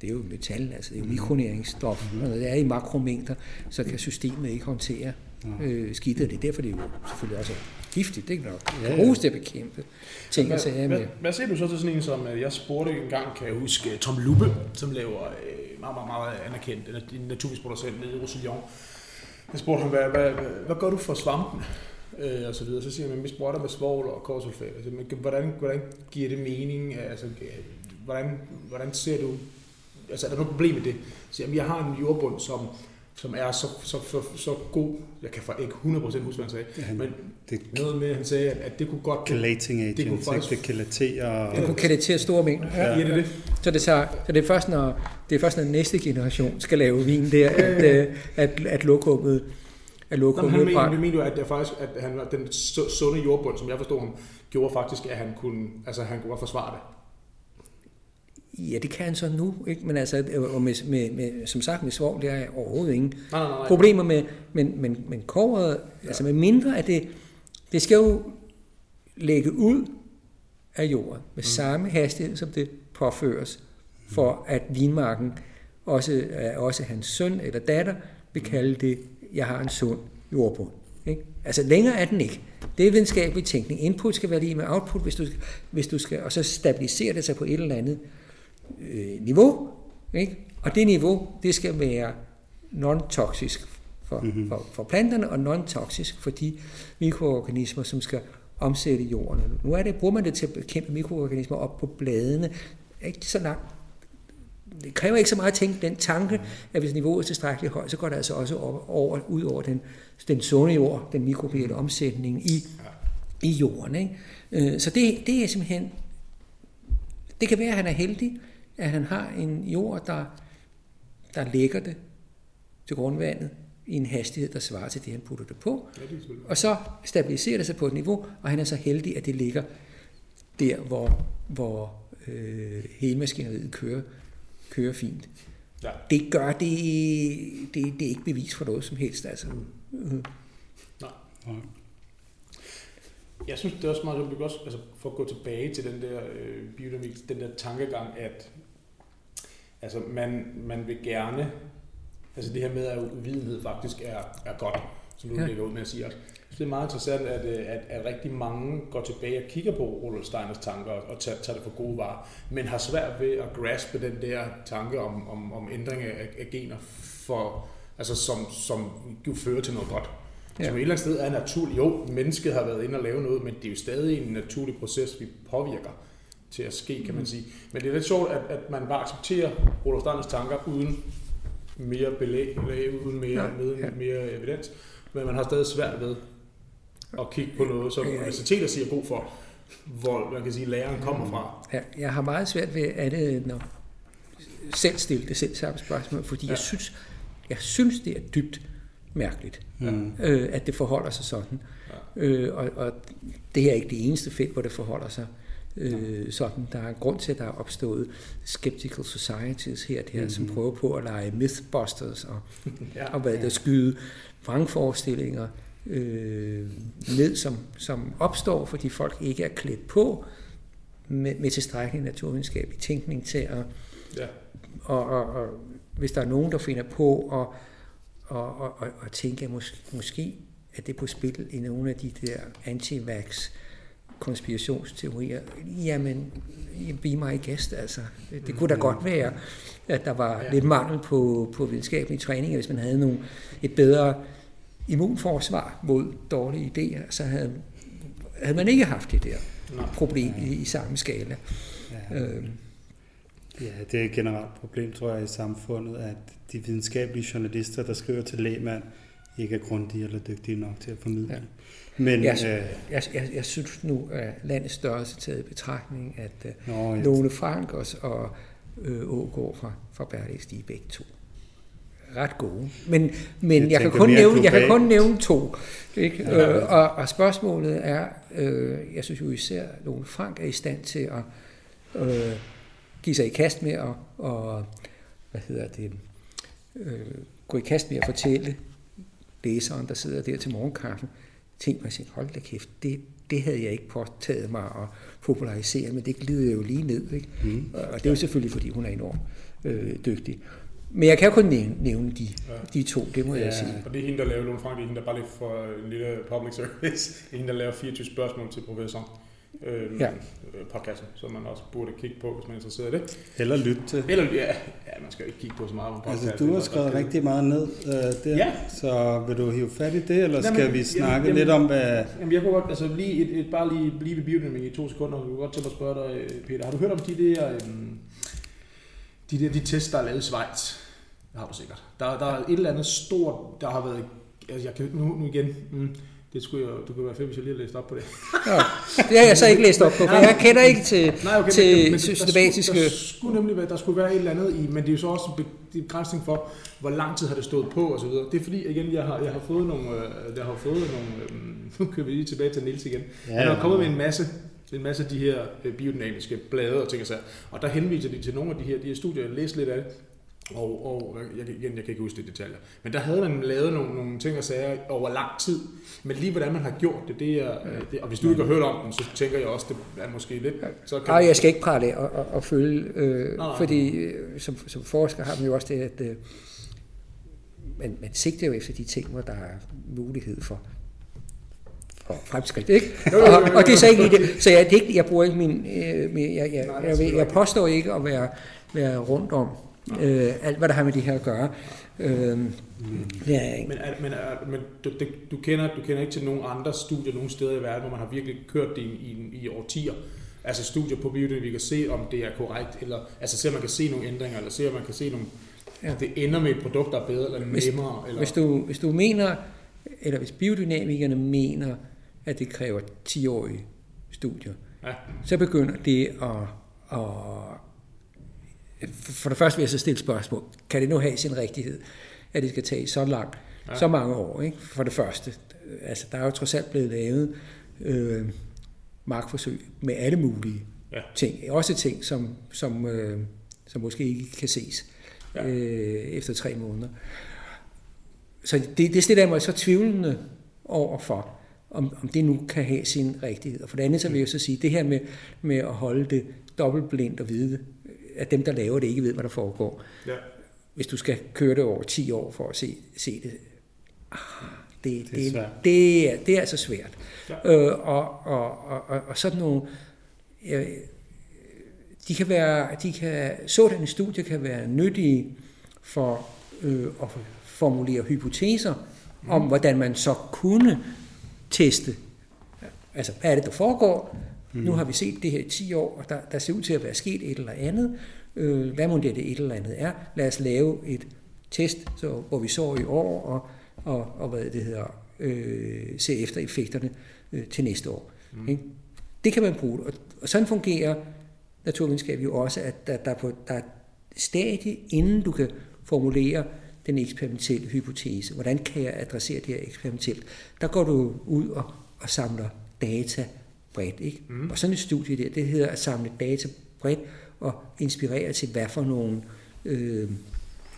det er jo metal, altså det er jo mikronæringsstof. Mm. Når det er i makromængder, så kan systemet ikke håndtere øh, skidtet. Det er derfor, det er jo selvfølgelig også giftigt. Det kan nok ja, bruges til at bekæmpe ting hvad, og sager med. Hvad, hvad siger du så til sådan en som, jeg spurgte en gang, kan jeg huske, Tom Lubbe, som laver øh, meget, meget, meget anerkendt, en naturvisproducent nede i Roussillon. Jeg spurgte ham, hvad, hvad, hvad, hvad gør du for svampen? Øh, og så videre. Så siger han, at vi sprøjter med svovl og korsulfat. Altså, hvordan, hvordan giver det mening? Altså, hvordan, hvordan ser du altså er der noget problem med det? Så jamen, jeg har en jordbund, som, som er så, så, så, så god, jeg kan ikke 100% huske, hvad han sagde, ja, men det, noget med, at han sagde, at, det kunne godt... Collating agent, det kunne, faktisk, det kalatere... Det kunne kalatere store mængder. Ja, ja, det er det. Så det, så, så det er først, når, det er først, når næste generation skal lave vin der, at, at, at, at lokummet at lokummet han mener, mener jo, at, det faktisk, at han, den sunde jordbund, som jeg forstod ham, gjorde faktisk, at han kunne, altså han kunne forsvare det. Ja, det kan han så nu, ikke? men altså, øh, og med, med, med, som sagt med svovl, der er overhovedet ingen nej, nej, nej. problemer med, men, men, men kåret, ja. altså med mindre at det, det skal jo lægge ud af jorden med mm. samme hastighed, som det påføres, for at vinmarken, også, også hans søn eller datter, vil kalde det, jeg har en sund jordbund. Ikke? Altså længere er den ikke. Det er videnskabelig tænkning. Input skal være lige med output, hvis du, hvis du skal, og så stabiliserer det sig på et eller andet øh, niveau, ikke? og det niveau, det skal være non-toksisk for, mm-hmm. for, for planterne, og non-toksisk for de mikroorganismer, som skal omsætte jorden. Nu er det, bruger man det til at bekæmpe mikroorganismer op på bladene, ikke så langt. Det kræver ikke så meget at tænke den tanke, at hvis niveauet er tilstrækkeligt højt, så går det altså også over, over ud over den, den sunde jord, den mikrobielle omsætning i, i jorden. Ikke? Øh, så det, det er simpelthen, det kan være, at han er heldig, at han har en jord, der, der lægger det til grundvandet i en hastighed, der svarer til det, han putter det på. Ja, det og så stabiliserer det sig på et niveau, og han er så heldig, at det ligger der, hvor, hvor øh, hele maskineriet kører, kører fint. Ja. Det gør det, det, det er ikke bevis for noget som helst. Altså. Mm. Nej. Jeg synes, det er også meget også, altså, for at gå tilbage til den der øh, biodynamik, den der tankegang, at Altså, man, man vil gerne, altså det her med, at uvidenhed faktisk er, er godt, som du ja. lægger ud med at sige også. det er meget interessant, at, øh, at, at rigtig mange går tilbage og kigger på Rudolf Steiners tanker og tager, tager det for gode varer, men har svært ved at graspe den der tanke om, om, om ændring af, af gener, for, altså som, som jo fører til noget godt. Ja. Som et eller andet sted er naturligt. Jo, mennesket har været inde og lave noget, men det er jo stadig en naturlig proces, vi påvirker til at ske, kan man sige. Men det er lidt sjovt, at, at man bare accepterer Rudolf Steins tanker uden mere belæg, eller uden mere, ja, med, ja. mere evidens, men man har stadig svært ved at kigge på noget, som universiteter siger god for, hvor man kan sige, læreren kommer fra. Ja, jeg har meget svært ved at det, når selv stille det selv samme spørgsmål, fordi ja. jeg, synes, jeg synes, det er dybt mærkeligt, mm. øh, at det forholder sig sådan. Ja. Øh, og, og det her er ikke det eneste felt, hvor det forholder sig Øh, sådan, der er grund til, at der er opstået skeptical societies her, der, mm-hmm. som prøver på at lege mythbusters og, *laughs* ja, og hvad der skyde vrangforestillinger øh, ned, som, som opstår, fordi folk ikke er klædt på med, med tilstrækkelig naturvidenskabelig tænkning til at... Ja. Og, og, og hvis der er nogen, der finder på at og, og, og, og tænke, at måske, måske er det på spil i nogle af de der anti-vax konspirationsteorier, jamen, be my guest, altså. Det, det kunne da godt være, at der var ja. lidt mangel på, på videnskabelig træning, hvis man havde nogle, et bedre immunforsvar mod dårlige idéer, så havde, havde man ikke haft det der Nej. problem i, i samme skala. Ja. Øhm. Ja, det er et generelt problem, tror jeg, i samfundet, at de videnskabelige journalister, der skriver til lægmand, ikke er grundige eller dygtige nok til at formidle. Ja. Men, jeg, øh, jeg, jeg, jeg synes nu, at landets størrelse taget i betragtning, at øh, Nå, Lone Frank og, og øh, Ågaard fra, fra Berlings, de er begge to ret gode. Men, men jeg, jeg, kan kun nævne, jeg kan kun nævne to. Ikke? Ja, ja. Øh, og, og spørgsmålet er, øh, jeg synes jo især, at Lone Frank er i stand til at øh, give sig i kast med at, og, hvad hedder det, øh, gå i kast med at fortælle læseren, der sidder der til morgenkaffen, tænk mig hold da kæft, det, det havde jeg ikke påtaget mig at popularisere, men det glider jo lige ned. Ikke? Mm. Og det er jo selvfølgelig, fordi hun er enormt øh, dygtig. Men jeg kan kun nævne, nævne de, ja. de to, det må ja. jeg sige. Og det er hende, der laver Lone Frank, det er hende, der bare lige for en lille public service, det er hende, der laver 24 spørgsmål til professoren øh, ja. podcasten, som man også burde kigge på, hvis man er interesseret i det. Eller lytte til. Eller, ja, ja, man skal jo ikke kigge på så meget på Altså, du har skrevet rigtig meget ned uh, der, ja. så vil du hive fat i det, eller skal jamen, vi snakke jamen, lidt om, hvad... Jamen, jeg kunne godt, altså lige, et, et, bare lige blive ved biodynamik i to sekunder, jeg kunne godt tænke mig at spørge dig, øh, Peter, har du hørt om de der, um, de der de tests, der er lavet i Schweiz? Det har du sikkert. Der, der er et eller andet stort, der har været, altså jeg kan nu, nu igen, mm, det skulle jeg, du kunne være fedt, hvis jeg lige læst op på det. ja, det har jeg så ikke læst op på, for jeg kender ikke til, Nej, okay, til men, men systematiske... Der, der, skulle nemlig være, der skulle være et eller andet i, men det er jo så også en begrænsning for, hvor lang tid har det stået på og så videre. Det er fordi, igen, jeg har, jeg har fået nogle, øh, jeg har fået nogle, øh, *laughs* nu kører vi lige tilbage til Nils igen. Ja, Han har kommet med en masse en masse af de her øh, biodynamiske blade og ting og sager. Og der henviser de til nogle af de her, de her studier, jeg læste lidt af det, og, og jeg, igen, jeg kan ikke huske det detaljer. Men der havde man lavet nogle, nogle ting og sager over lang tid. Men lige hvordan man har gjort det, det er... Det, og hvis du ikke har hørt om den, så tænker jeg også, det er måske lidt... Så kan Nej, jeg skal ikke prale og, og, og følge, øh, nej, fordi øh, som, som forsker har man jo også det, at øh, man, man sigter jo efter de ting, hvor der er mulighed for for fremskridt, ikke? og, og det er så ikke det. Så jeg, det ikke, jeg bruger ikke min... Øh, jeg, jeg, jeg, jeg, jeg påstår ikke at være, være rundt om øh, alt hvad der har med det her at gøre. Øh, mm. ja. Men, men, men du, du, kender, du kender ikke til nogen andre studier nogen steder i verden, hvor man har virkelig kørt det i, i, i årtier? Altså studier på biodynamik, vi kan se, om det er korrekt, eller altså se, om man kan se nogle ændringer, eller se, om man kan se nogle, ja. det ender med et produkt, der er bedre eller hvis, nemmere. Eller... Hvis, du, hvis du mener, eller hvis biodynamikerne mener, at det kræver 10-årige studier, ja. så begynder det at, at for det første vil jeg så stille spørgsmål. Kan det nu have sin rigtighed, at det skal tage så langt, ja. så mange år? Ikke? For det første. Altså, der er jo trods alt blevet lavet øh, markforsøg med alle mulige ja. ting. Også ting, som, som, øh, som måske ikke kan ses ja. øh, efter tre måneder. Så det, det stiller jeg mig så tvivlende over for, om, om det nu kan have sin rigtighed. Og for det andet så vil jeg så sige, det her med, med at holde det dobbeltblindt og vide, at dem, der laver det, ikke ved, hvad der foregår. Ja. Hvis du skal køre det over 10 år for at se, se det, ah, det, det, det, er det, er, det er altså svært. Ja. Øh, og, og, og, og, og sådan nogle... Øh, de kan være, de kan, sådanne studier kan være nyttige for øh, at formulere hypoteser mm. om, hvordan man så kunne teste, altså hvad er det, der foregår, Mm. Nu har vi set det her i 10 år, og der, der ser ud til at være sket et eller andet. Øh, hvad må det, det et eller andet er? Lad os lave et test, så, hvor vi så i år, og, og, og hvad det hedder, øh, se efter effekterne øh, til næste år. Mm. Ikke? Det kan man bruge, og, og sådan fungerer naturvidenskab jo også, at der, der, på, der er stadie, inden du kan formulere den eksperimentelle hypotese. Hvordan kan jeg adressere det her eksperimentelt? Der går du ud og, og samler data bredt. Ikke? Mm. Og sådan et studie der, det hedder at samle data bredt og inspirere til, hvad for nogle øh,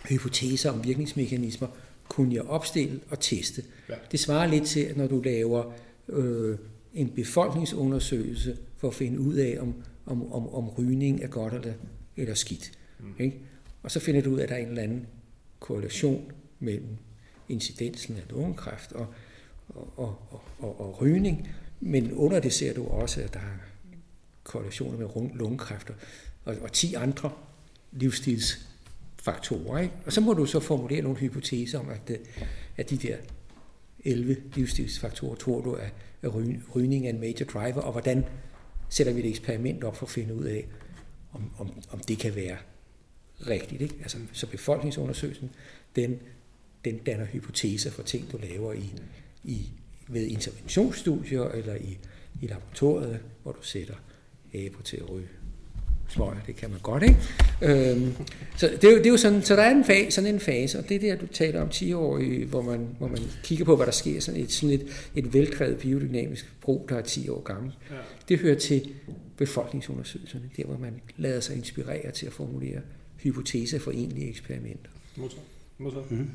hypoteser om virkningsmekanismer kunne jeg opstille og teste. Ja. Det svarer lidt til, at når du laver øh, en befolkningsundersøgelse for at finde ud af, om, om, om, om rygning er godt eller, eller skidt. Mm. Ikke? Og så finder du ud af, at der er en eller anden korrelation mellem incidensen af lungekræft og, og, og, og, og rygning, men under det ser du også, at der er korrelationer med lungekræfter og, og 10 andre livsstilsfaktorer. Ikke? Og så må du så formulere nogle hypoteser om, at, øh, at de der 11 livsstilsfaktorer tror du, at, at rygning er en major driver, og hvordan sætter vi et eksperiment op for at finde ud af, om, om, om det kan være rigtigt. Ikke? Altså, så befolkningsundersøgelsen, den, den danner hypoteser for ting, du laver i, i, ved interventionsstudier eller i, i laboratoriet, hvor du sætter aber til at ryge smøger, det kan man godt, ikke? Øhm, så det er, jo, det er jo sådan, så der er en fase, sådan en fase, og det er der, du taler om 10 år, hvor man, hvor man kigger på, hvad der sker, sådan et, sådan et, et veldrevet biodynamisk brug, der er 10 år gammel. Ja. Det hører til befolkningsundersøgelserne, der hvor man lader sig inspirere til at formulere hypoteser for egentlige eksperimenter. Modtaget. Modtaget. Mm-hmm.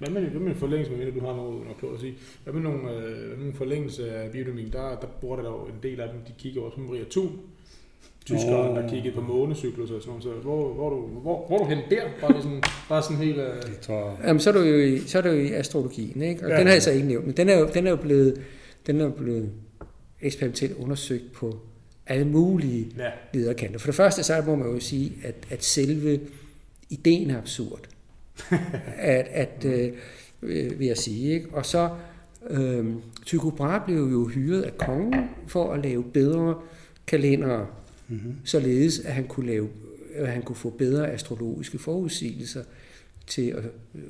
Hvad med, hvad med forlængelse, med du har noget, noget at sige? Hvad med nogle, øh, nogle forlængelse af biodynamik? Der, der bruger der jo en del af dem, de kigger også på Maria Thun, tyskeren, der kiggede på månecyklus og sådan noget. Så hvor, hvor, du, hvor, hvor er du hen der? Bare sådan, bare sådan helt... Uh... Det tror Jamen, så er du jo i, så er du jo i astrologien, ikke? Og ja. den har jeg så ikke nævnt, men den er jo, den er jo blevet, den er blevet eksperimentelt undersøgt på alle mulige ja. lederkanter. For det første, så må man jo sige, at, at selve ideen er absurd. At, at øh, vil jeg sige, ikke? Og så, øh, Tycho Brahe blev jo hyret af kongen for at lave bedre kalendere mm-hmm. således at han kunne lave at han kunne få bedre astrologiske forudsigelser til at,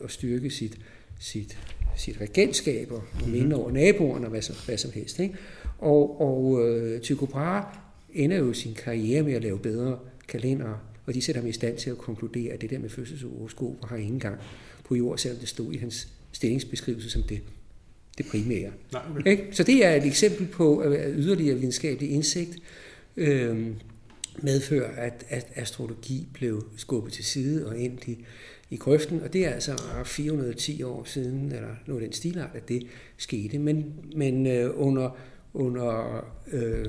at styrke sit, sit, sit regentskab og mm-hmm. minde over naboerne og hvad som, hvad som helst. Ikke? Og, og øh, Tycho Brahe ender jo sin karriere med at lave bedre kalendere, og de sætter ham i stand til at konkludere, at det der med fødselshoroskoper har ingen gang på jord, selvom det stod i hans stillingsbeskrivelse som det, det primære. Nej, okay. Ikke? Så det er et eksempel på yderligere videnskabelig indsigt, øh, medfører, at, at astrologi blev skubbet til side og ind i, i grøften, og det er altså 410 år siden, eller noget den stilart, at det skete. Men, men øh, under, under øh,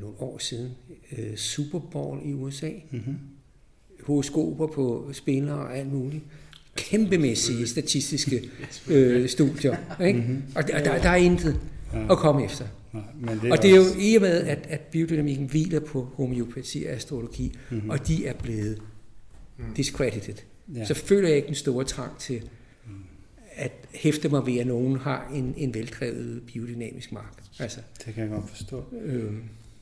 nogle år siden, øh, Super Bowl i USA, mm-hmm. horoskoper på spillere og alt muligt, kæmpemæssige statistiske *laughs* øh, studier. Ikke? Mm-hmm. Og, der, der, der er intet at komme efter. Nej, men det og det er jo i og med, at, at biodynamikken hviler på homeopati og astrologi, mm-hmm. og de er blevet mm. discredited. Ja. Så føler jeg ikke en stor trang til mm. at hæfte mig ved, at nogen har en, en veldrevet biodynamisk mark. Altså, det kan jeg godt forstå. Øh,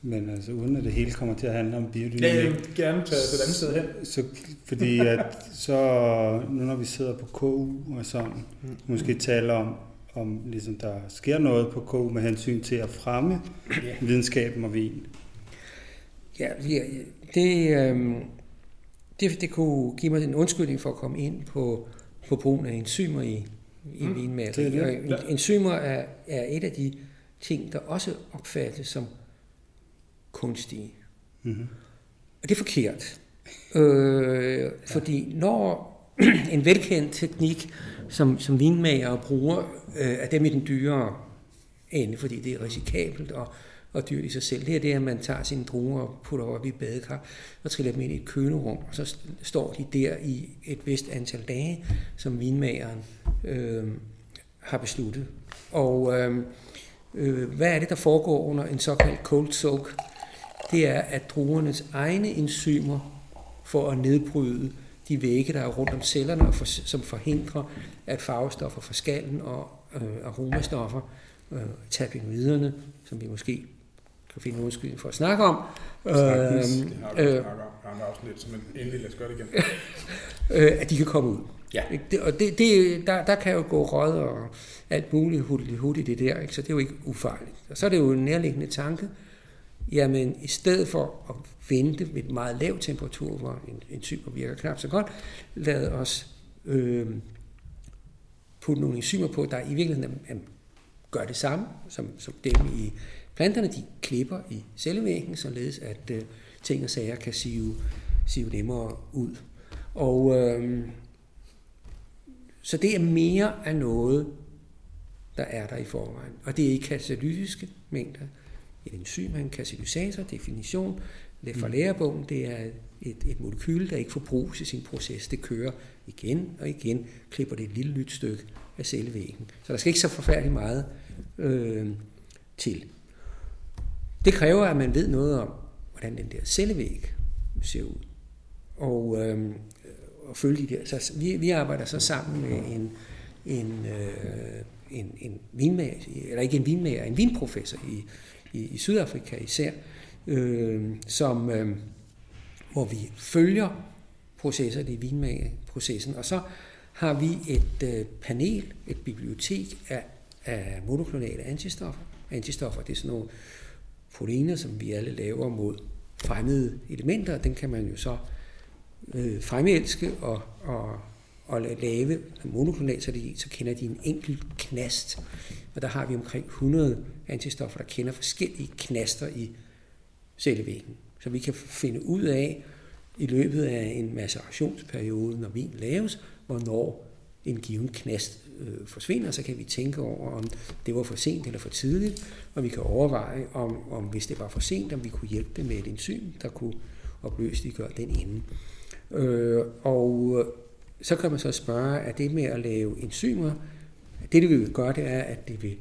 men altså uden at det hele kommer til at handle om biodynamik. Ja, jeg vil gerne tage et andet sted hen. Så, fordi at så, nu når vi sidder på KU og sådan, mm. måske taler om om ligesom der sker noget på KU med hensyn til at fremme ja. videnskaben og vin. Ja, det, øh, det, det kunne give mig en undskyldning for at komme ind på, på brugen af enzymer i, i mm, vinmaleri. Ja. Enzymer er, er et af de ting, der også opfattes som kunstige. Mm-hmm. Og det er forkert. Øh. Fordi når *clears throat* en velkendt teknik, som, som vinmager bruger, øh, er dem i den dyre ende, fordi det er risikabelt og, og dyrt i sig selv. Det er det, at man tager sine druer og putter op i badekar og triller dem ind i et kølerum, og så står de der i et vist antal dage, som vinmageren øh, har besluttet. Og øh, øh, hvad er det, der foregår under en såkaldt cold soak? Det er, at druernes egne enzymer for at nedbryde de vægge, der er rundt om cellerne, og for, som forhindrer, at farvestoffer fra skallen og øh, aromastoffer, øh, tabinoiderne, som vi måske kan finde undskyldning for at snakke om. Øh, det har vi øh, om afsnit, så endelig lad os gøre det igen. *laughs* øh, at de kan komme ud. Ja. Det, og det, det, der, der kan jo gå rød og alt muligt hud i det der, ikke? så det er jo ikke ufarligt. Og så er det jo en nærliggende tanke, jamen i stedet for at vente ved et meget lav temperatur, hvor en, enzymer virker knap så godt, lad os øh, putte nogle enzymer på, der i virkeligheden er, gør det samme som, som dem i planterne. De klipper i cellevæggen, således at øh, ting og sager kan sive, sive nemmere ud. Og øh, så det er mere af noget, der er der i forvejen. Og det er ikke katalytiske mængder. Et enzym er en katalysator, definition. Fra mm. lærebogen, det er et, et molekyl, der ikke forbruges i sin proces. Det kører igen og igen, klipper det et lille nyt stykke af cellevæggen. Så der skal ikke så forfærdeligt meget øh, til. Det kræver, at man ved noget om, hvordan den der cellevæg ser ud. Og, øh, og følge de der. Så vi, vi arbejder så sammen med en, en, øh, en, en vinmager, eller ikke en vinmager, en vinprofessor i, i, i Sydafrika især, øh, som, øh, hvor vi følger processer i vinmageprocessen. og så har vi et øh, panel, et bibliotek af, af monoklonale antistoffer. Antistoffer, det er sådan nogle proteiner, som vi alle laver mod fremmede elementer, og den kan man jo så øh, fremelske og, og, og lave monoklonalt, så, de, så kender de en enkelt knast. Og der har vi omkring 100 antistoffer, der kender forskellige knaster i cellevæggen. Så vi kan finde ud af i løbet af en macerationsperiode, når vin laves, hvornår en given knast øh, forsvinder, så kan vi tænke over, om det var for sent eller for tidligt, og vi kan overveje, om, om hvis det var for sent, om vi kunne hjælpe det med et enzym, der kunne opløseliggøre den ende. Øh, og så kan man så spørge, er det med at lave enzymer, det det vil gøre, det er, at det vil,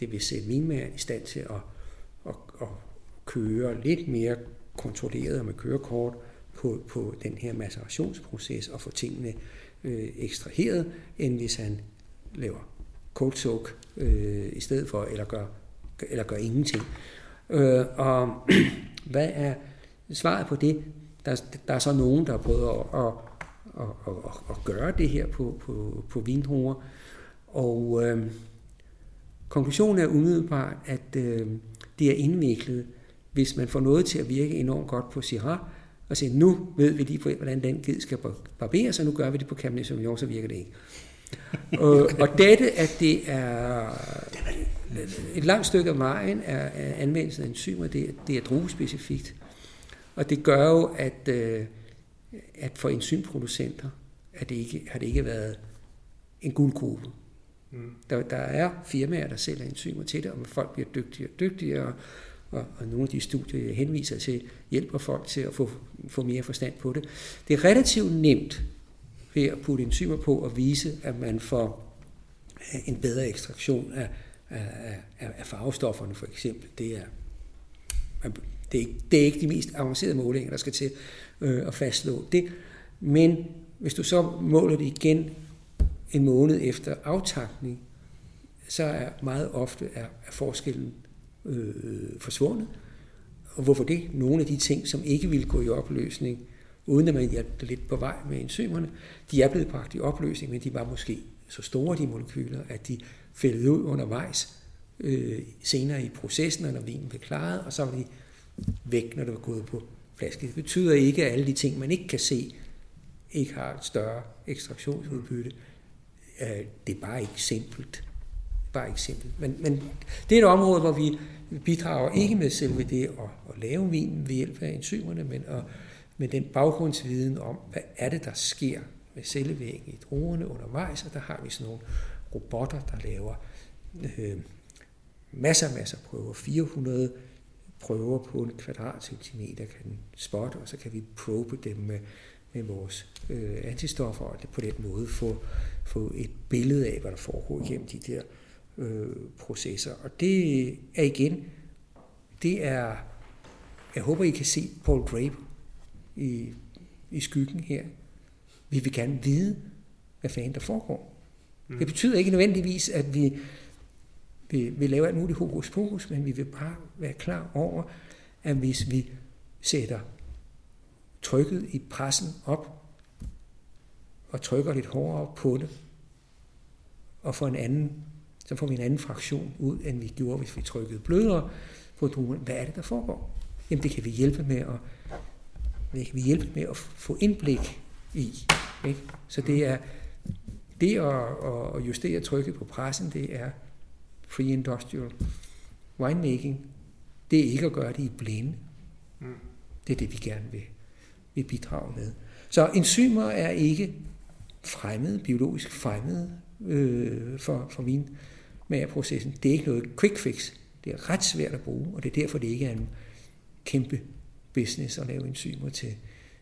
det vil sætte vinmageren i stand til at, at, at køre lidt mere kontrolleret med kørekort på, på den her macerationsproces og få tingene øh, ekstraheret, end hvis han laver cold soak øh, i stedet for, eller gør, eller gør ingenting. Øh, og *clears throat* hvad er svaret på det? Der, der er så nogen, der har prøvet at, at, at, at, at gøre det her på, på, på vinhoer, og øh, konklusionen er umiddelbart, at øh, det er indviklet, hvis man får noget til at virke enormt godt på Syrah, og siger, nu ved vi lige, hvordan den ged skal barberes, og nu gør vi det på Cabernet Sauvignon, så virker det ikke. *laughs* og, og dette, at det er et langt stykke af vejen er, er anvendelsen af enzymer, det, det er druespecifikt. Og det gør jo, at, øh, at for enzymproducenter at det ikke, har det ikke været en guldgruppe. Mm. Der, der er firmaer, der sælger enzymer til det, og folk bliver dygtigere og dygtigere, og, og nogle af de studier, jeg henviser til, hjælper folk til at få, få mere forstand på det. Det er relativt nemt ved at putte enzymer på og vise, at man får øh, en bedre ekstraktion af, af, af, af farvestofferne for eksempel. Det er, det, er ikke, det er ikke de mest avancerede målinger, der skal til øh, at fastslå det. Men hvis du så måler det igen en måned efter aftakning, så er meget ofte er, er forskellen øh, forsvundet. Og hvorfor det? Nogle af de ting, som ikke ville gå i opløsning, uden at man hjalp lidt på vej med enzymerne, de er blevet bragt i opløsning, men de var måske så store, de molekyler, at de fældede ud undervejs øh, senere i processen, når vinen blev klaret, og så var de væk, når det var gået på flaske. Det betyder ikke, at alle de ting, man ikke kan se, ikke har et større ekstraktionsudbytte. Det er bare ikke simpelt bare eksempel. Men, men det er et område, hvor vi bidrager ikke med selve det at, at lave vin ved hjælp af enzymerne, men at, med den baggrundsviden om, hvad er det, der sker med cellevæggen i druerne undervejs, og der har vi sådan nogle robotter, der laver øh, masser masser af prøver, 400 prøver på en kvadratcentimeter kan den spotte, og så kan vi probe dem med, med vores øh, antistoffer, og på den måde få, få et billede af, hvad der foregår igennem de der øh, processer. Og det er igen, det er, jeg håber I kan se Paul Draper i, i skyggen her. Vi vil gerne vide, hvad fanden der foregår. Mm. Det betyder ikke nødvendigvis, at vi, vi, vi laver alt muligt hokus pokus, men vi vil bare være klar over, at hvis vi sætter trykket i pressen op, og trykker lidt hårdere på det, og får en anden så får vi en anden fraktion ud, end vi gjorde, hvis vi trykkede blødere på druen. Hvad er det, der foregår? Jamen det kan vi hjælpe med at, det kan vi hjælpe med at få indblik i. Ikke? Så det er det at, at justere trykket på pressen, det er pre-industrial winemaking. Det er ikke at gøre det i blinde. Mm. Det er det, vi gerne vil, vil bidrage med. Så enzymer er ikke fremmede, biologisk fremmede øh, for, for min processen. Det er ikke noget quick fix. Det er ret svært at bruge, og det er derfor, det ikke er en kæmpe business at lave enzymer til,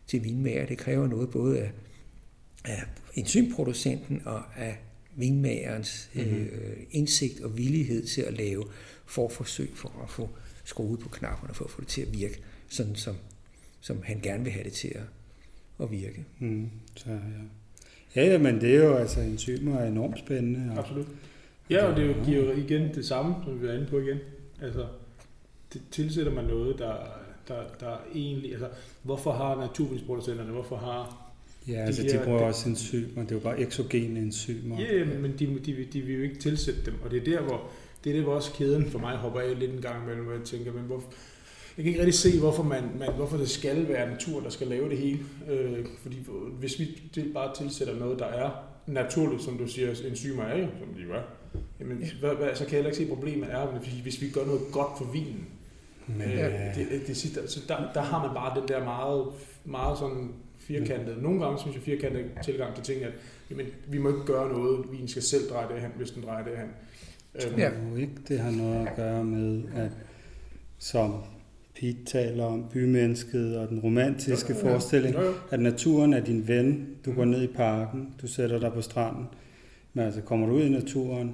til vinmager. Det kræver noget både af, af enzymproducenten og af vinmagerens mm-hmm. øh, indsigt og villighed til at lave forforsøg for at få skruet på knapperne for at få det til at virke, sådan som, som han gerne vil have det til at, at virke. Mm, så, ja. Ja, men det er jo altså enzymer er enormt spændende. Og, Absolut. Ja, og det giver jo igen det samme, som vi er inde på igen. Altså, det tilsætter man noget, der, der, der egentlig... Altså, hvorfor har naturvindsproducenterne, hvorfor har Ja, altså de, de bruger også enzymer, det er jo bare eksogene enzymer. Ja, men de, de, de vil jo ikke tilsætte dem, og det er der, hvor, det er det, hvor også kæden for mig hopper af lidt en gang imellem, hvor jeg tænker, men hvor, jeg kan ikke rigtig se, hvorfor, man, man, hvorfor det skal være natur, der skal lave det hele. Øh, fordi hvis vi bare tilsætter noget, der er naturligt, som du siger, enzymer er jo, som de gør, jamen, ja. hvad, hvad, så kan jeg heller ikke se, at problemet er, hvis vi gør noget godt for vinen. Men, øh, det, det, det, så altså, der, der har man bare den der meget, meget sådan firkantet. Nogle gange synes jeg firkantet tilgang til ting, at jamen, vi må ikke gøre noget, vi skal selv dreje det hen, hvis den drejer det hen. Øhm. Ja. ikke, det har noget at gøre med, at som Pete taler om bymennesket og den romantiske ja, ja, ja. forestilling, ja, ja. at naturen er din ven. Du går ned i parken, du sætter dig på stranden. Men altså, kommer du ud i naturen,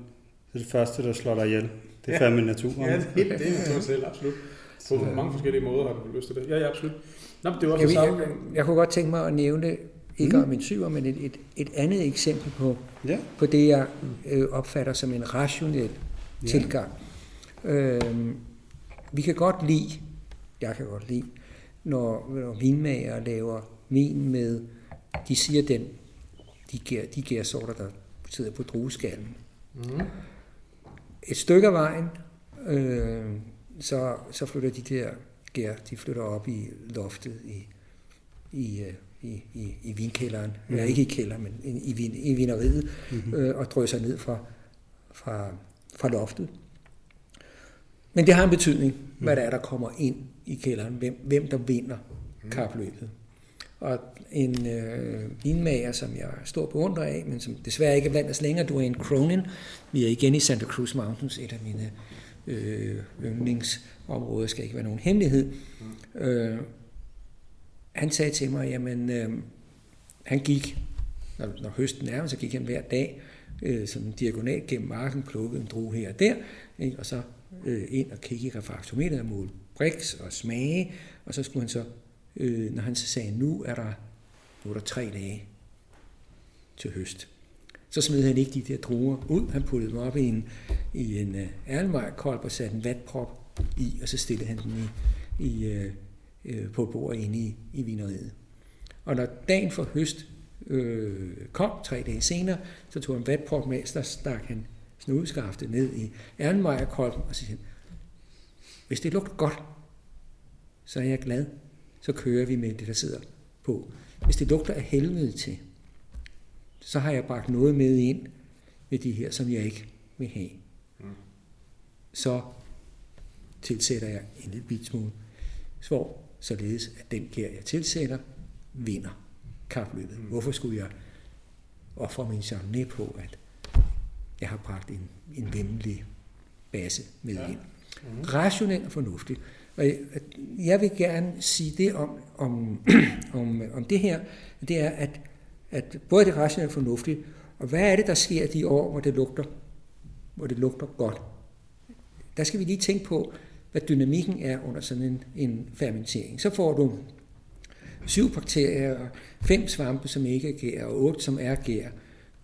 så er det første, der slår dig ihjel. Det er ja. fandme naturen. Ja, det, det er naturen selv, absolut. På så, mange forskellige måder har du lyst til det. Ja, ja, absolut. Nå, det var også jeg, jeg, jeg kunne godt tænke mig at nævne, ikke mm. om en syver, men et, et, et andet eksempel på, ja. på det, jeg øh, opfatter som en rationel ja. tilgang. Øh, vi kan godt lide, jeg kan godt lide, når, når vinmager laver vin med, de siger den, de, gær, de gærsorter, der sidder på drueskallen. Mm. Et stykke af vejen, øh, så, så flytter de der gær, de flytter op i loftet i, i, øh, i, i, i vinkælderen, mm. ja, ikke i kælderen, men i, vin, i vineriet, mm-hmm. øh, og drøser ned fra, fra, fra loftet. Men det har en betydning, hvad der er, der kommer ind i kælderen, hvem, hvem der vinder mm. kapløbet. Og en øh, vinmager, som jeg er stor beundrer af, men som desværre ikke er blandt os længere, Dwayne Cronin. Vi er igen i Santa Cruz Mountains, et af mine øh, yndlingsområder, skal ikke være nogen hemmelighed. Mm. Øh, han sagde til mig, jamen, øh, han gik, når, når høsten er, så gik han hver dag øh, som diagonal gennem marken, plukkede en drue her og der, ikke? og så øh, ind og kigge i refraktometeret og måle briks og smage, og så skulle han så, øh, når han så sagde, nu er der, nu er der tre dage til høst. Så smed han ikke de der druer ud, han puttede dem op i en, i en uh, og satte en vatprop i, og så stillede han den i, i, øh, uh, på bordet inde i, i vineriet. Og når dagen for høst øh, kom, tre dage senere, så tog han vatprop med, så stak han snudskaftet ned i Erlenmejerkolben, og så siger hvis det lugter godt, så er jeg glad. Så kører vi med det, der sidder på. Hvis det lugter af helvede til, så har jeg bragt noget med ind med de her, som jeg ikke vil have. Mm. Så tilsætter jeg en lille bit smule svår, således at den gær, jeg tilsætter, vinder kapløbet. Mm. Hvorfor skulle jeg ofre min chardonnay på, at jeg har bragt en, en vemmelig base med ja. ind. Mm. Rationelt og fornuftigt. Og jeg vil gerne sige det om, om, *clears throat* om, om det her, det er, at, at både det rationelle og fornuftigt, og hvad er det, der sker de år, hvor det lugter, hvor det lugter godt? Der skal vi lige tænke på, hvad dynamikken er under sådan en, en fermentering. Så får du syv bakterier, fem svampe, som ikke er gær, og otte, som er gær.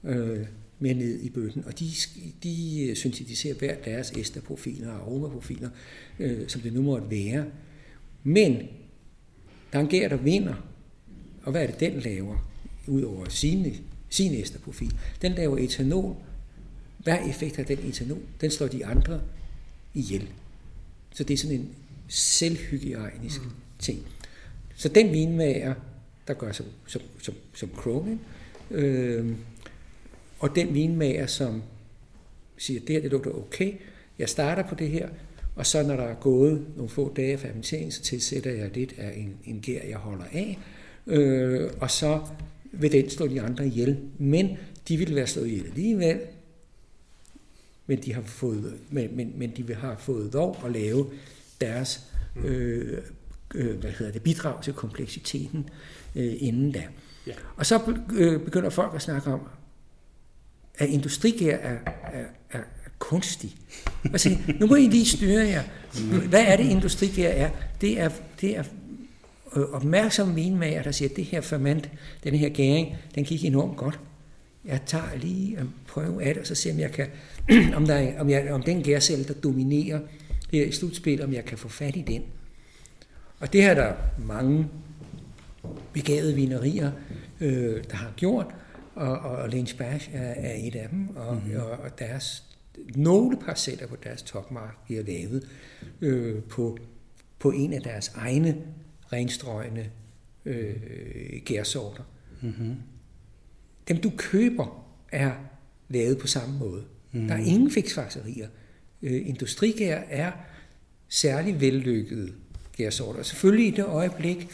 Øh, med ned i bøtten, og de, de syntetiserer hver deres esterprofiler og aromaprofiler, øh, som det nu måtte være. Men er gær, der vinder, og hvad er det, den laver, udover sine, sin esterprofil? Den laver etanol. Hvad effekt af den etanol? Den slår de andre ihjel. Så det er sådan en selvhygiejnisk mm. ting. Så den vinmager, der gør som, som, som, som Cronin, øh, og den vinmager, som siger, det her det lugter okay, jeg starter på det her, og så når der er gået nogle få dage af fermentering, så tilsætter jeg lidt af en, en gær, jeg holder af, øh, og så vil den slå de andre ihjel. Men de vil være slået ihjel alligevel, men de har fået, men, men, men de vil have fået lov at lave deres øh, øh, hvad hedder det, bidrag til kompleksiteten øh, inden da. Ja. Og så øh, begynder folk at snakke om, at industrigær er, er, er, kunstig. Og sige, nu må I lige styre jer. Hvad er det, industrigær er? Det er, det er øh, opmærksom opmærksomme vinmager, der siger, at det her ferment, den her gæring, den gik enormt godt. jeg tager lige en prøve af det, og så ser om jeg kan, *clears throat* om, der er, om, jeg, om den gærcelle, der dominerer her i slutspillet, om jeg kan få fat i den. Og det har der mange begavede vinerier, øh, der har gjort, og, og Lynch Bash er, er et af dem, og, mm-hmm. og, og deres, nogle parceller på deres topmark bliver lavet øh, på, på en af deres egne renstrøgne øh, gærsorter. Mm-hmm. Dem du køber er lavet på samme måde. Mm-hmm. Der er ingen fiksfakserier. Øh, industrigær er særlig vellykket gærsorter. Selvfølgelig i det øjeblik,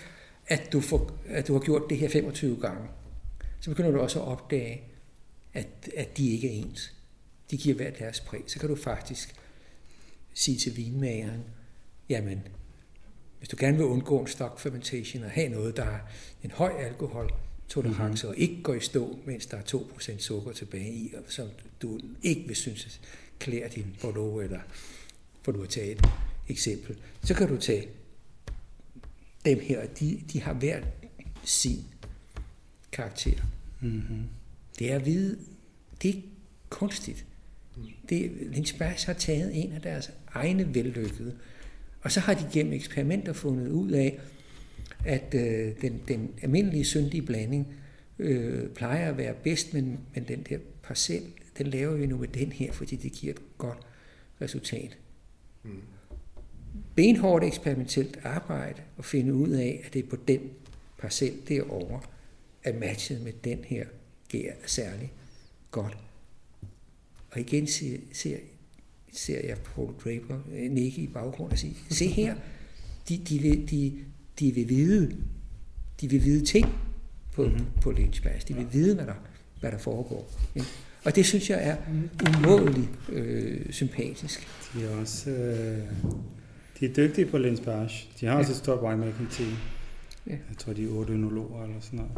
at du, får, at du har gjort det her 25 gange, så begynder du også at opdage, at, at de ikke er ens. De giver hver deres præg. Så kan du faktisk sige til vinmageren, jamen, hvis du gerne vil undgå en stock fermentation og have noget, der har en høj alkohol, tolerance mm-hmm. og ikke går i stå, mens der er 2% sukker tilbage i, og som du ikke vil synes klæder din Bordeaux, eller for du at tage et eksempel, så kan du tage dem her, de, de har hver sin karakter. Mm-hmm. Det er at vide, det er kunstigt. Det, Lynch Bass har taget en af deres egne vellykkede, og så har de gennem eksperimenter fundet ud af, at øh, den, den almindelige syndige blanding øh, plejer at være bedst, men, men den der parcel, den laver vi nu med den her, fordi det giver et godt resultat. Mm benhårdt eksperimentelt arbejde og finde ud af, at det er på den parcel derovre, at matchet med den her gær er særlig godt. Og igen ser, ser, ser jeg Paul Draper øh, nikke i baggrunden og sige, se her, de, de, vil, de, de vil vide, de vil vide ting på, mm-hmm. på Lynch Bass. De vil vide, hvad der, hvad der foregår. Ja. Og det synes jeg er umådeligt øh, sympatisk. De er også øh, de er dygtige på Linsbach. De har også et stort winemaking team. Ja. Jeg tror, de er otte ønologer eller sådan noget.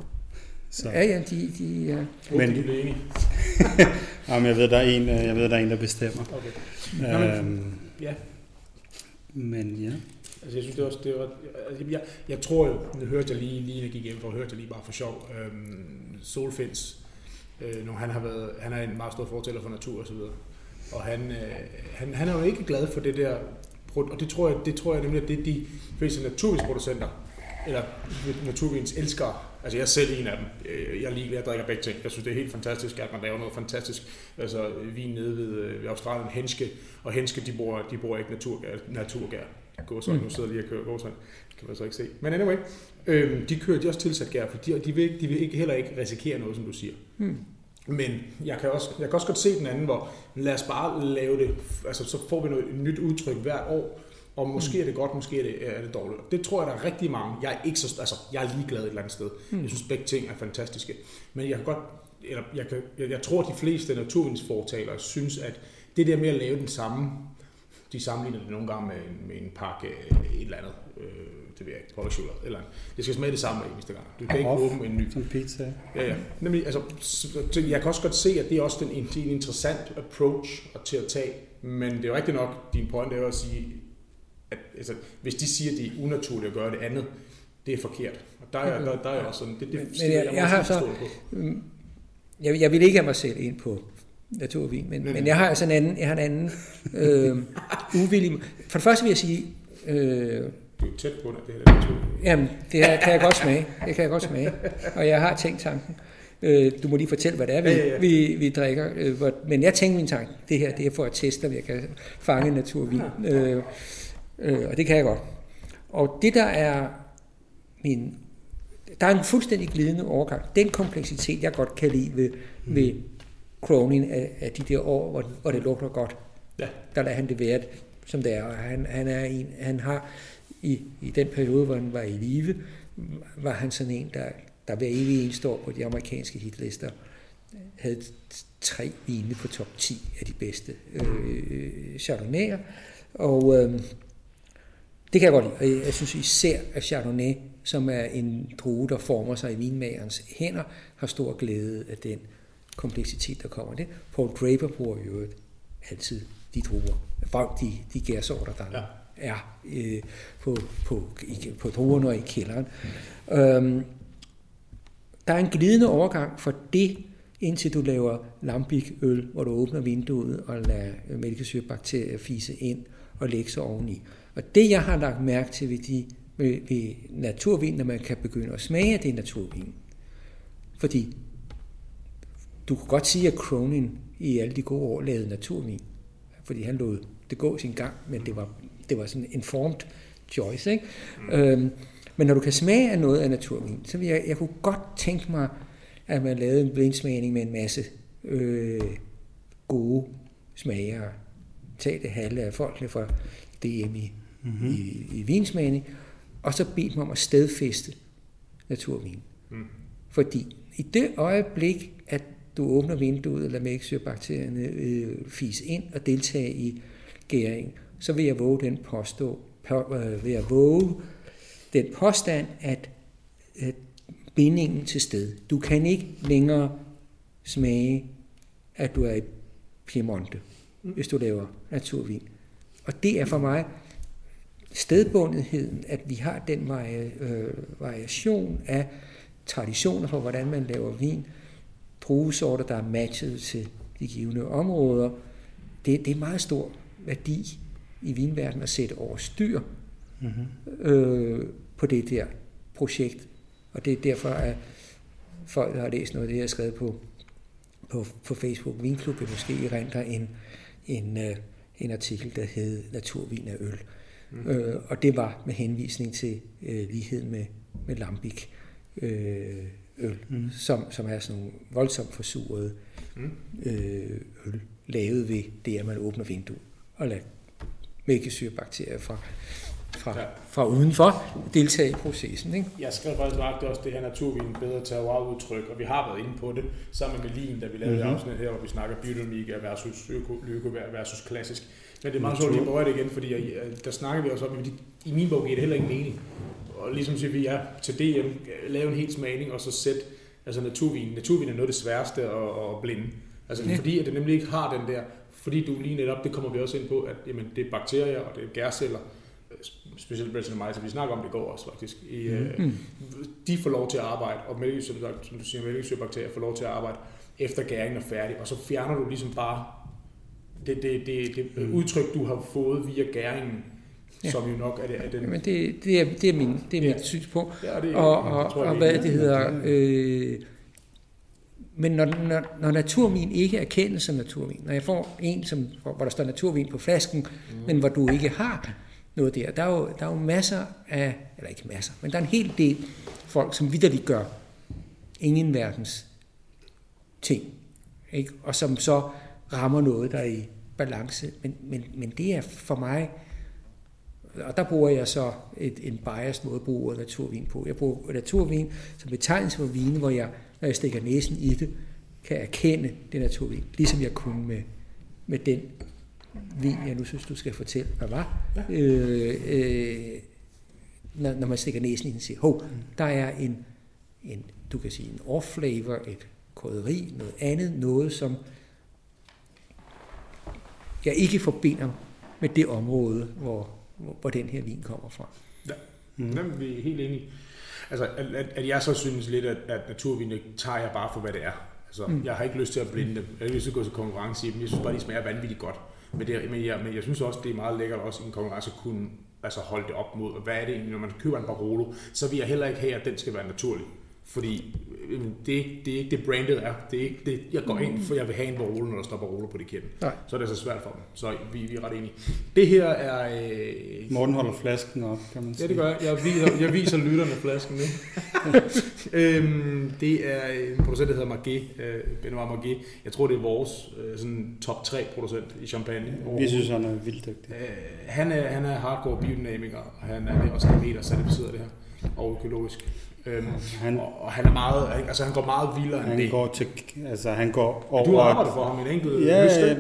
Så. Ja, ja, de, de er... Men, de er enige. *laughs* Jamen, jeg ved, der er en, øh, jeg ved, der er en, der bestemmer. Okay. Øhm, ja. Men ja. Altså, jeg synes det også, det var, altså, jeg, jeg tror jo, det hørte jeg lige, lige jeg gik hjem for, hørte jeg lige bare for sjov, øhm, Solfins, øh, nu, han har været, han er en meget stor fortæller for natur og så videre. Og han, øh, han, han er jo ikke glad for det der og det tror jeg, det tror jeg nemlig, at det er de fleste naturvinsproducenter, eller naturvins elskere. Altså jeg er selv en af dem. Øh, jeg, lige, jeg drikker begge ting. Jeg synes, det er helt fantastisk, at man laver noget fantastisk. Altså vin nede ved, øh, ved Australien, Henske, og Henske, de bruger, de bruger ikke naturgær. naturgær. Gåsøj, mm. nu sidder lige og kører gåsøj. Det kan man så ikke se. Men anyway, øh, de kører de også tilsat gær, for de, de, vil, de vil ikke, heller ikke risikere noget, som du siger. Mm. Men jeg kan, også, jeg kan også godt se den anden, hvor lad os bare lave det, altså så får vi noget et nyt udtryk hvert år, og måske er det godt, måske er det, er det dårligt. Det tror jeg, der er rigtig mange. Jeg er, ikke så, altså, jeg er ligeglad et eller andet sted. Mm. Jeg synes, begge ting er fantastiske. Men jeg kan godt, eller jeg, kan, jeg, jeg tror, at de fleste naturvindsfortalere synes, at det der med at lave den samme, de sammenligner det nogle gange med, med en pakke et eller andet. Øh, det ved jeg ikke, Pollock eller Det skal smage det samme hver eneste gang. Du kan ikke åbne en ny. Som pizza. Ja, ja. Nemlig, altså, jeg kan også godt se, at det er også en, en interessant approach til at tage, men det er jo rigtigt nok, din point er at sige, at altså, hvis de siger, at det er unaturligt at gøre det andet, det er forkert. Og der er, der, der er også sådan, det, det men jeg, jeg, jeg har så, på. Mm, jeg, jeg vil ikke have mig selv ind på naturvin, men, men, men jeg har altså en anden, jeg har en anden øh, *laughs* uvillig... For det første vil jeg sige, øh, du er tæt på det her natur. Jamen, det her kan jeg godt smage. Det kan jeg godt smage. Og jeg har tænkt tanken. Øh, du må lige fortælle, hvad det er, vi, ja, ja. vi, vi drikker. Øh, men jeg tænker min tanke, det her det er for at teste, om jeg kan fange naturvin. Øh, øh, og det kan jeg godt. Og det der er min... Der er en fuldstændig glidende overgang. Den kompleksitet, jeg godt kan lide ved, mm. ved Cronin af, af de der år, hvor, hvor det lugter godt. Ja. Der lader han det være, som det er. Og han, han, er en, han har i, i den periode, hvor han var i live, var han sådan en, der, der hver evig eneste år på de amerikanske hitlister havde tre vine på top 10 af de bedste øh, chardonnay'er. Og øh, det kan jeg godt lide. Og jeg synes især, at Chardonnay, som er en drue, der former sig i vinmagerens hænder, har stor glæde af den kompleksitet, der kommer det. Paul Draper bruger jo altid de druer, de, de gærsorter, der ja er øh, på, på, i, på druerne og i kælderen. Mm. Øhm, der er en glidende overgang for det indtil du laver lambikøl, hvor du åbner vinduet og lader mælkesyrebakterier fise ind og lægge sig oveni. Og det, jeg har lagt mærke til ved, de, ved, ved naturvin, når man kan begynde at smage, det naturvin. Fordi du kan godt sige, at Cronin i alle de gode år lavede naturvin. Fordi han lod det gå sin gang, men det var, det var sådan en informed choice. Ikke? Mm. Øhm, men når du kan smage af noget af naturvin, så vil jeg, jeg kunne godt tænke mig, at man lavede en blindsmagning med en masse øh, gode smager. Tag det halve af folkene fra DM i, mm-hmm. i, i vinsmagning, og så bed dem om at stedfeste naturvin. Mm. Fordi i det øjeblik, at du åbner vinduet eller mælkesyrebakterierne øh, fis ind og deltage i gæring, så vil jeg våge den påstå, på, øh, vil jeg våge den påstand, at, at bindingen til sted. Du kan ikke længere smage, at du er i Piemonte, mm. hvis du laver naturvin. Og det er for mig stedbundetheden, at vi har den vari, øh, variation af traditioner for, hvordan man laver vin, druesorter, der er matchet til de givende områder. Det, det er meget stor værdi i vinverdenen at sætte over styr mm-hmm. øh, på det der projekt. Og det er derfor, at folk, der har læst noget af det, jeg har skrevet på, på, på Facebook Vinklub, vil måske rente en, en, øh, en artikel, der hed Naturvin af øl. Mm. Øh, og det var med henvisning til øh, ligheden med, med Lambik øh, øl, mm. som, som er sådan nogle voldsomt forsurede mm. øh, øl, lavet ved det, at man åbner vinduet og lader mælkesyrebakterier fra, fra, ja. fra udenfor deltage i processen. Ikke? Jeg skrev faktisk det også det her naturvin bedre terroir-udtryk, og vi har været inde på det sammen med Lin, da vi lavede mm-hmm. afsnit her, hvor vi snakker biodynamik versus øko, øko versus klassisk. Men det er meget sjovt at lige det igen, fordi jeg, der snakker vi også om, at i min bog giver det heller ikke mening. Og ligesom siger vi, ja, til DM, lave en helt smagning, og så sætte altså naturvin. Naturvin er noget af det sværeste at, at blinde. Altså ja. fordi at det nemlig ikke har den der, fordi du lige netop, det kommer vi også ind på, at jamen, det er bakterier og det er gærceller, specielt Brettanomyces, vi snakker om det går også faktisk. I, mm. De får lov til at arbejde, og mælkesyre, som du siger, mælkesyrebakterier får lov til at arbejde efter gæringen er færdig, og så fjerner du ligesom bare det, det, det, det mm. udtryk, du har fået via gæringen, ja. som jo nok er, det, er den... Men det, det, er, det er, min, det er ja. mit synspunkt. Ja, det, og, og, tror, og hvad det hedder... Øh, men når, når, når naturvin ikke er kendt som naturvin, når jeg får en, som, hvor der står naturvin på flasken, mm. men hvor du ikke har noget der, der er, jo, der er jo masser af, eller ikke masser, men der er en hel del folk, som vidderligt gør ingen verdens ting, ikke? og som så rammer noget, der er i balance. Men, men, men det er for mig, og der bruger jeg så et, en biased måde at bruge ordet naturvin på. Jeg bruger naturvin som betegnelse for vine, hvor jeg, når jeg stikker næsen i det, kan erkende det naturvin, ligesom jeg kunne med, med den vin, jeg nu synes, du skal fortælle, hvad var. Ja. Øh, øh, når, når man stikker næsen i den, siger, hov, der er en, en, du kan sige en off-flavor, et krydderi, noget andet, noget som jeg ikke forbinder med det område, hvor, hvor, hvor den her vin kommer fra. Ja, mm. Jamen, vi er helt enige. Altså, at, at, jeg så synes lidt, at, at naturvin tager jeg bare for, hvad det er. Altså, mm. Jeg har ikke lyst til at blinde dem. Jeg har ikke lyst til at gå til konkurrence i dem. Jeg synes bare, de smager vanvittigt godt. Men, det, men, jeg, men jeg synes også, det er meget lækkert også i en konkurrence at kunne altså holde det op mod, hvad er det egentlig, når man køber en Barolo, så vil jeg heller ikke have, at den skal være naturlig. Fordi øh, det, det er ikke det brandet er. Det er ikke det, jeg går ind for, jeg vil have en Barolo, når der står Barolo på etiketten. Nej. Så er det så svært for dem. Så vi, vi er ret enige. Det her er... Øh, Morten holder flasken op, kan man sige. Ja, det gør jeg. Jeg viser, jeg viser lytterne flasken nu. *laughs* øhm, det er en producent, der hedder Marguet. Øh, Benoit Marguet. Jeg tror, det er vores øh, sådan top 3 producent i champagne. Vi synes, han er vildt dygtig. Øh, han, er, han er hardcore biodynamiker, og han er også meter certificeret det her. Og økologisk. Øhm, han, og han er meget, altså han går meget vildere han end det. Går til, altså han går over... Du arbejder for ham en enkelt ja, ja,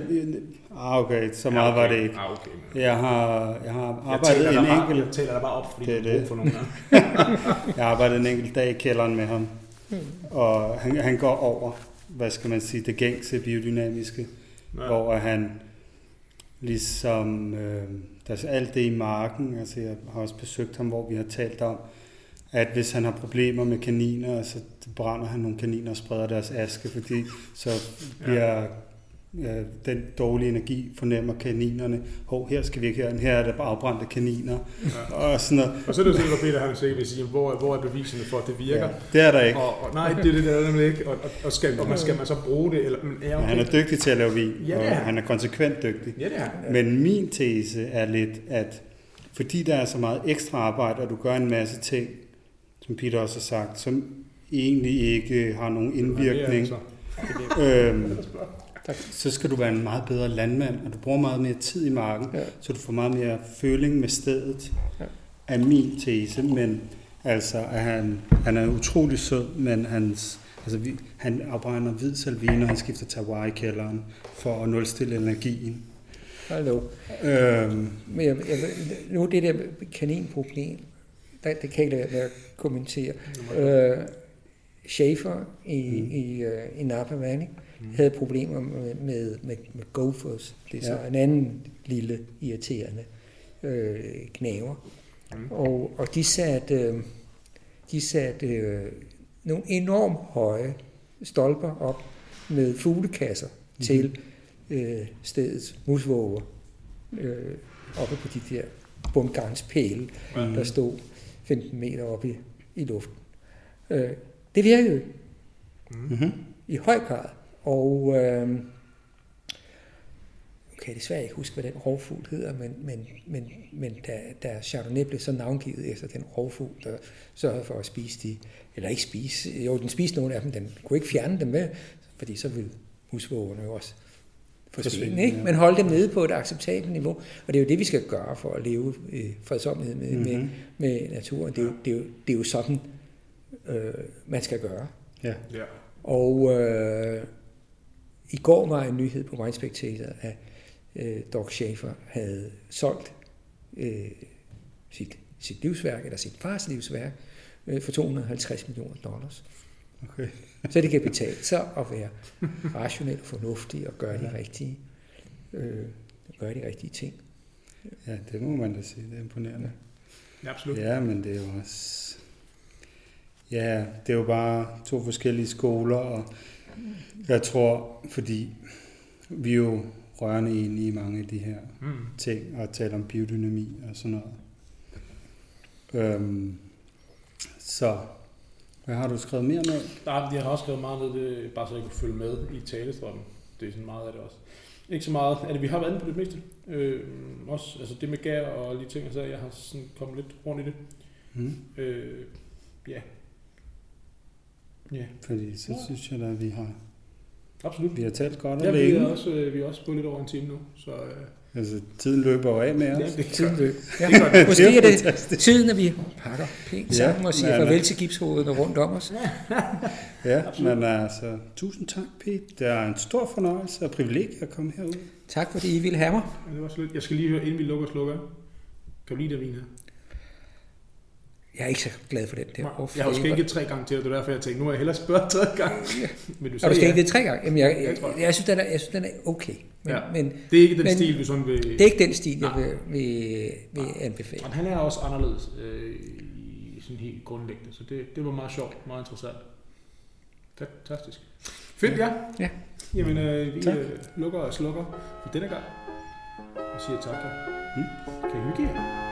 ah, okay, så meget ja, okay. var det ikke. Ah, okay, men... jeg, har, jeg har arbejdet jeg en bare, enkelt... Jeg tæller dig bare op, fordi det er det. for nogle *laughs* Jeg har arbejdet en enkelt dag i kælderen med ham, hmm. og han, han går over, hvad skal man sige, det gængse biodynamiske, ja. hvor han ligesom, øh, der er alt det i marken, altså jeg har også besøgt ham, hvor vi har talt om, at hvis han har problemer med kaniner, så brænder han nogle kaniner og spreder deres aske, fordi så bliver ja, den dårlige energi fornemmer kaninerne. Hov, her skal vi ikke have, her er der afbrændte kaniner. Ja. Og, sådan noget. og så er det jo sådan, at Peter han vil sige, hvor, hvor er beviserne for, at det virker? Ja, det er der ikke. Og, og nej, det er det der nemlig ikke. Og, og, og, skal, og man skal man så bruge det? Eller, ja, okay. Han er dygtig til at lave vin, ja, og han er konsekvent dygtig. Ja, det er. Ja. Men min tese er lidt, at fordi der er så meget ekstra arbejde, og du gør en masse ting, som Peter også har sagt, som egentlig ikke har nogen indvirkning. Øhm, *laughs* så skal du være en meget bedre landmand, og du bruger meget mere tid i marken, ja. så du får meget mere føling med stedet, ja. er min tese. Men altså, at han, han er utrolig sød, men hans, altså, vi, han afbrænder hvid salvin, og han skifter terroir i kælderen for at nulstille energien. Hallo. Øhm. Men jeg, jeg, nu det der kaninproblem, det, det kan jeg ikke lade at kommentere. Øh, Schaefer i, mm. i, uh, i Napa Valley mm. havde problemer med, med, med, med gophers. Det er så ja. en anden lille irriterende øh, knaver. Mm. Og, og de satte, øh, de satte øh, nogle enormt høje stolper op med fuglekasser mm. til øh, stedets musvåger øh, oppe på de der bundgangspæle, mm. der stod 15 meter oppe i, i luften. Øh, det virkede mm-hmm. i høj grad. Og øh, kan jeg desværre ikke huske, hvad den rovfugl hedder, men, men, men, men da, da Chardonnay blev så navngivet efter den rovfugl, der sørgede for at spise de, eller ikke spise, jo, den spiste nogle af dem, den kunne ikke fjerne dem med, fordi så ville musvågerne jo også forsvinde, ikke? men holde dem nede på et acceptabelt niveau. Og det er jo det, vi skal gøre for at leve i fredsomhed med, mm-hmm. med, med naturen. Det er, jo, det, er jo, det er jo sådan, øh, man skal gøre. Ja. ja. Og øh, i går var en nyhed på Wine Spectator, at øh, Doc Schaefer havde solgt øh, sit, sit livsværk, eller sit fars livsværk, øh, for 250 millioner dollars. Okay. Så det kan betale sig at være rationel og fornuftig og gøre de rigtige, øh, gøre de rigtige ting. Ja, det må man da sige. Det er imponerende. Ja, absolut. Ja, men det er jo også... Ja, det er jo bare to forskellige skoler, og jeg tror, fordi vi er jo rørende enige i mange af de her mm. ting, og taler om biodynami og sådan noget. Øhm, så hvad har du skrevet mere ned? Nej, jeg har også skrevet meget ned, det, bare så jeg kunne følge med i talestrømmen. Det er sådan meget af det også. Ikke så meget. Altså, vi har været inde på det meste. Øh, også altså det med gær og lige ting, så jeg har sådan kommet lidt rundt i det. Mm. Øh, ja. Ja. Fordi så ja. synes jeg da, at vi har, Absolut. vi har talt godt og ja, længe. Vi er, også, øh, vi er også på lidt over en time nu. Så, øh, Altså, tiden løber af med os. Ja, det tiden løber. Ja. Det *laughs* Måske er det, tiden, at vi pakker pænt sammen ja, og siger farvel til gipshovedet rundt om os. ja, *laughs* Absolut. men altså, tusind tak, Pete. Det er en stor fornøjelse og privilegie at komme herud. Tak, fordi I ville have mig. Ja, det var slut. Jeg skal lige høre, inden vi lukker og slukker. Kan du lide det vin her? Jeg er ikke så glad for den der. Nej, jeg har jo skænket tre gange til dig, det er derfor, jeg tænkte, nu må jeg hellere spørge tre gange. Ja. *laughs* Men du har du skænket ja. tre gange? Jamen, jeg, jeg, jeg, jeg, synes, den er, jeg synes, den er okay. Men, ja. men, det er ikke den men, stil, du sådan vil... Det er ikke den stil, jeg vil, vil, vil anbefale. Men han er også anderledes øh, i sådan helt grundlæggende, så det, det var meget sjovt, meget interessant. Fantastisk. Fedt, ja. ja. Jamen, øh, vi tak. øh, lukker og slukker for denne gang. Og siger tak. Ja. Mm. Kan I hygge jer?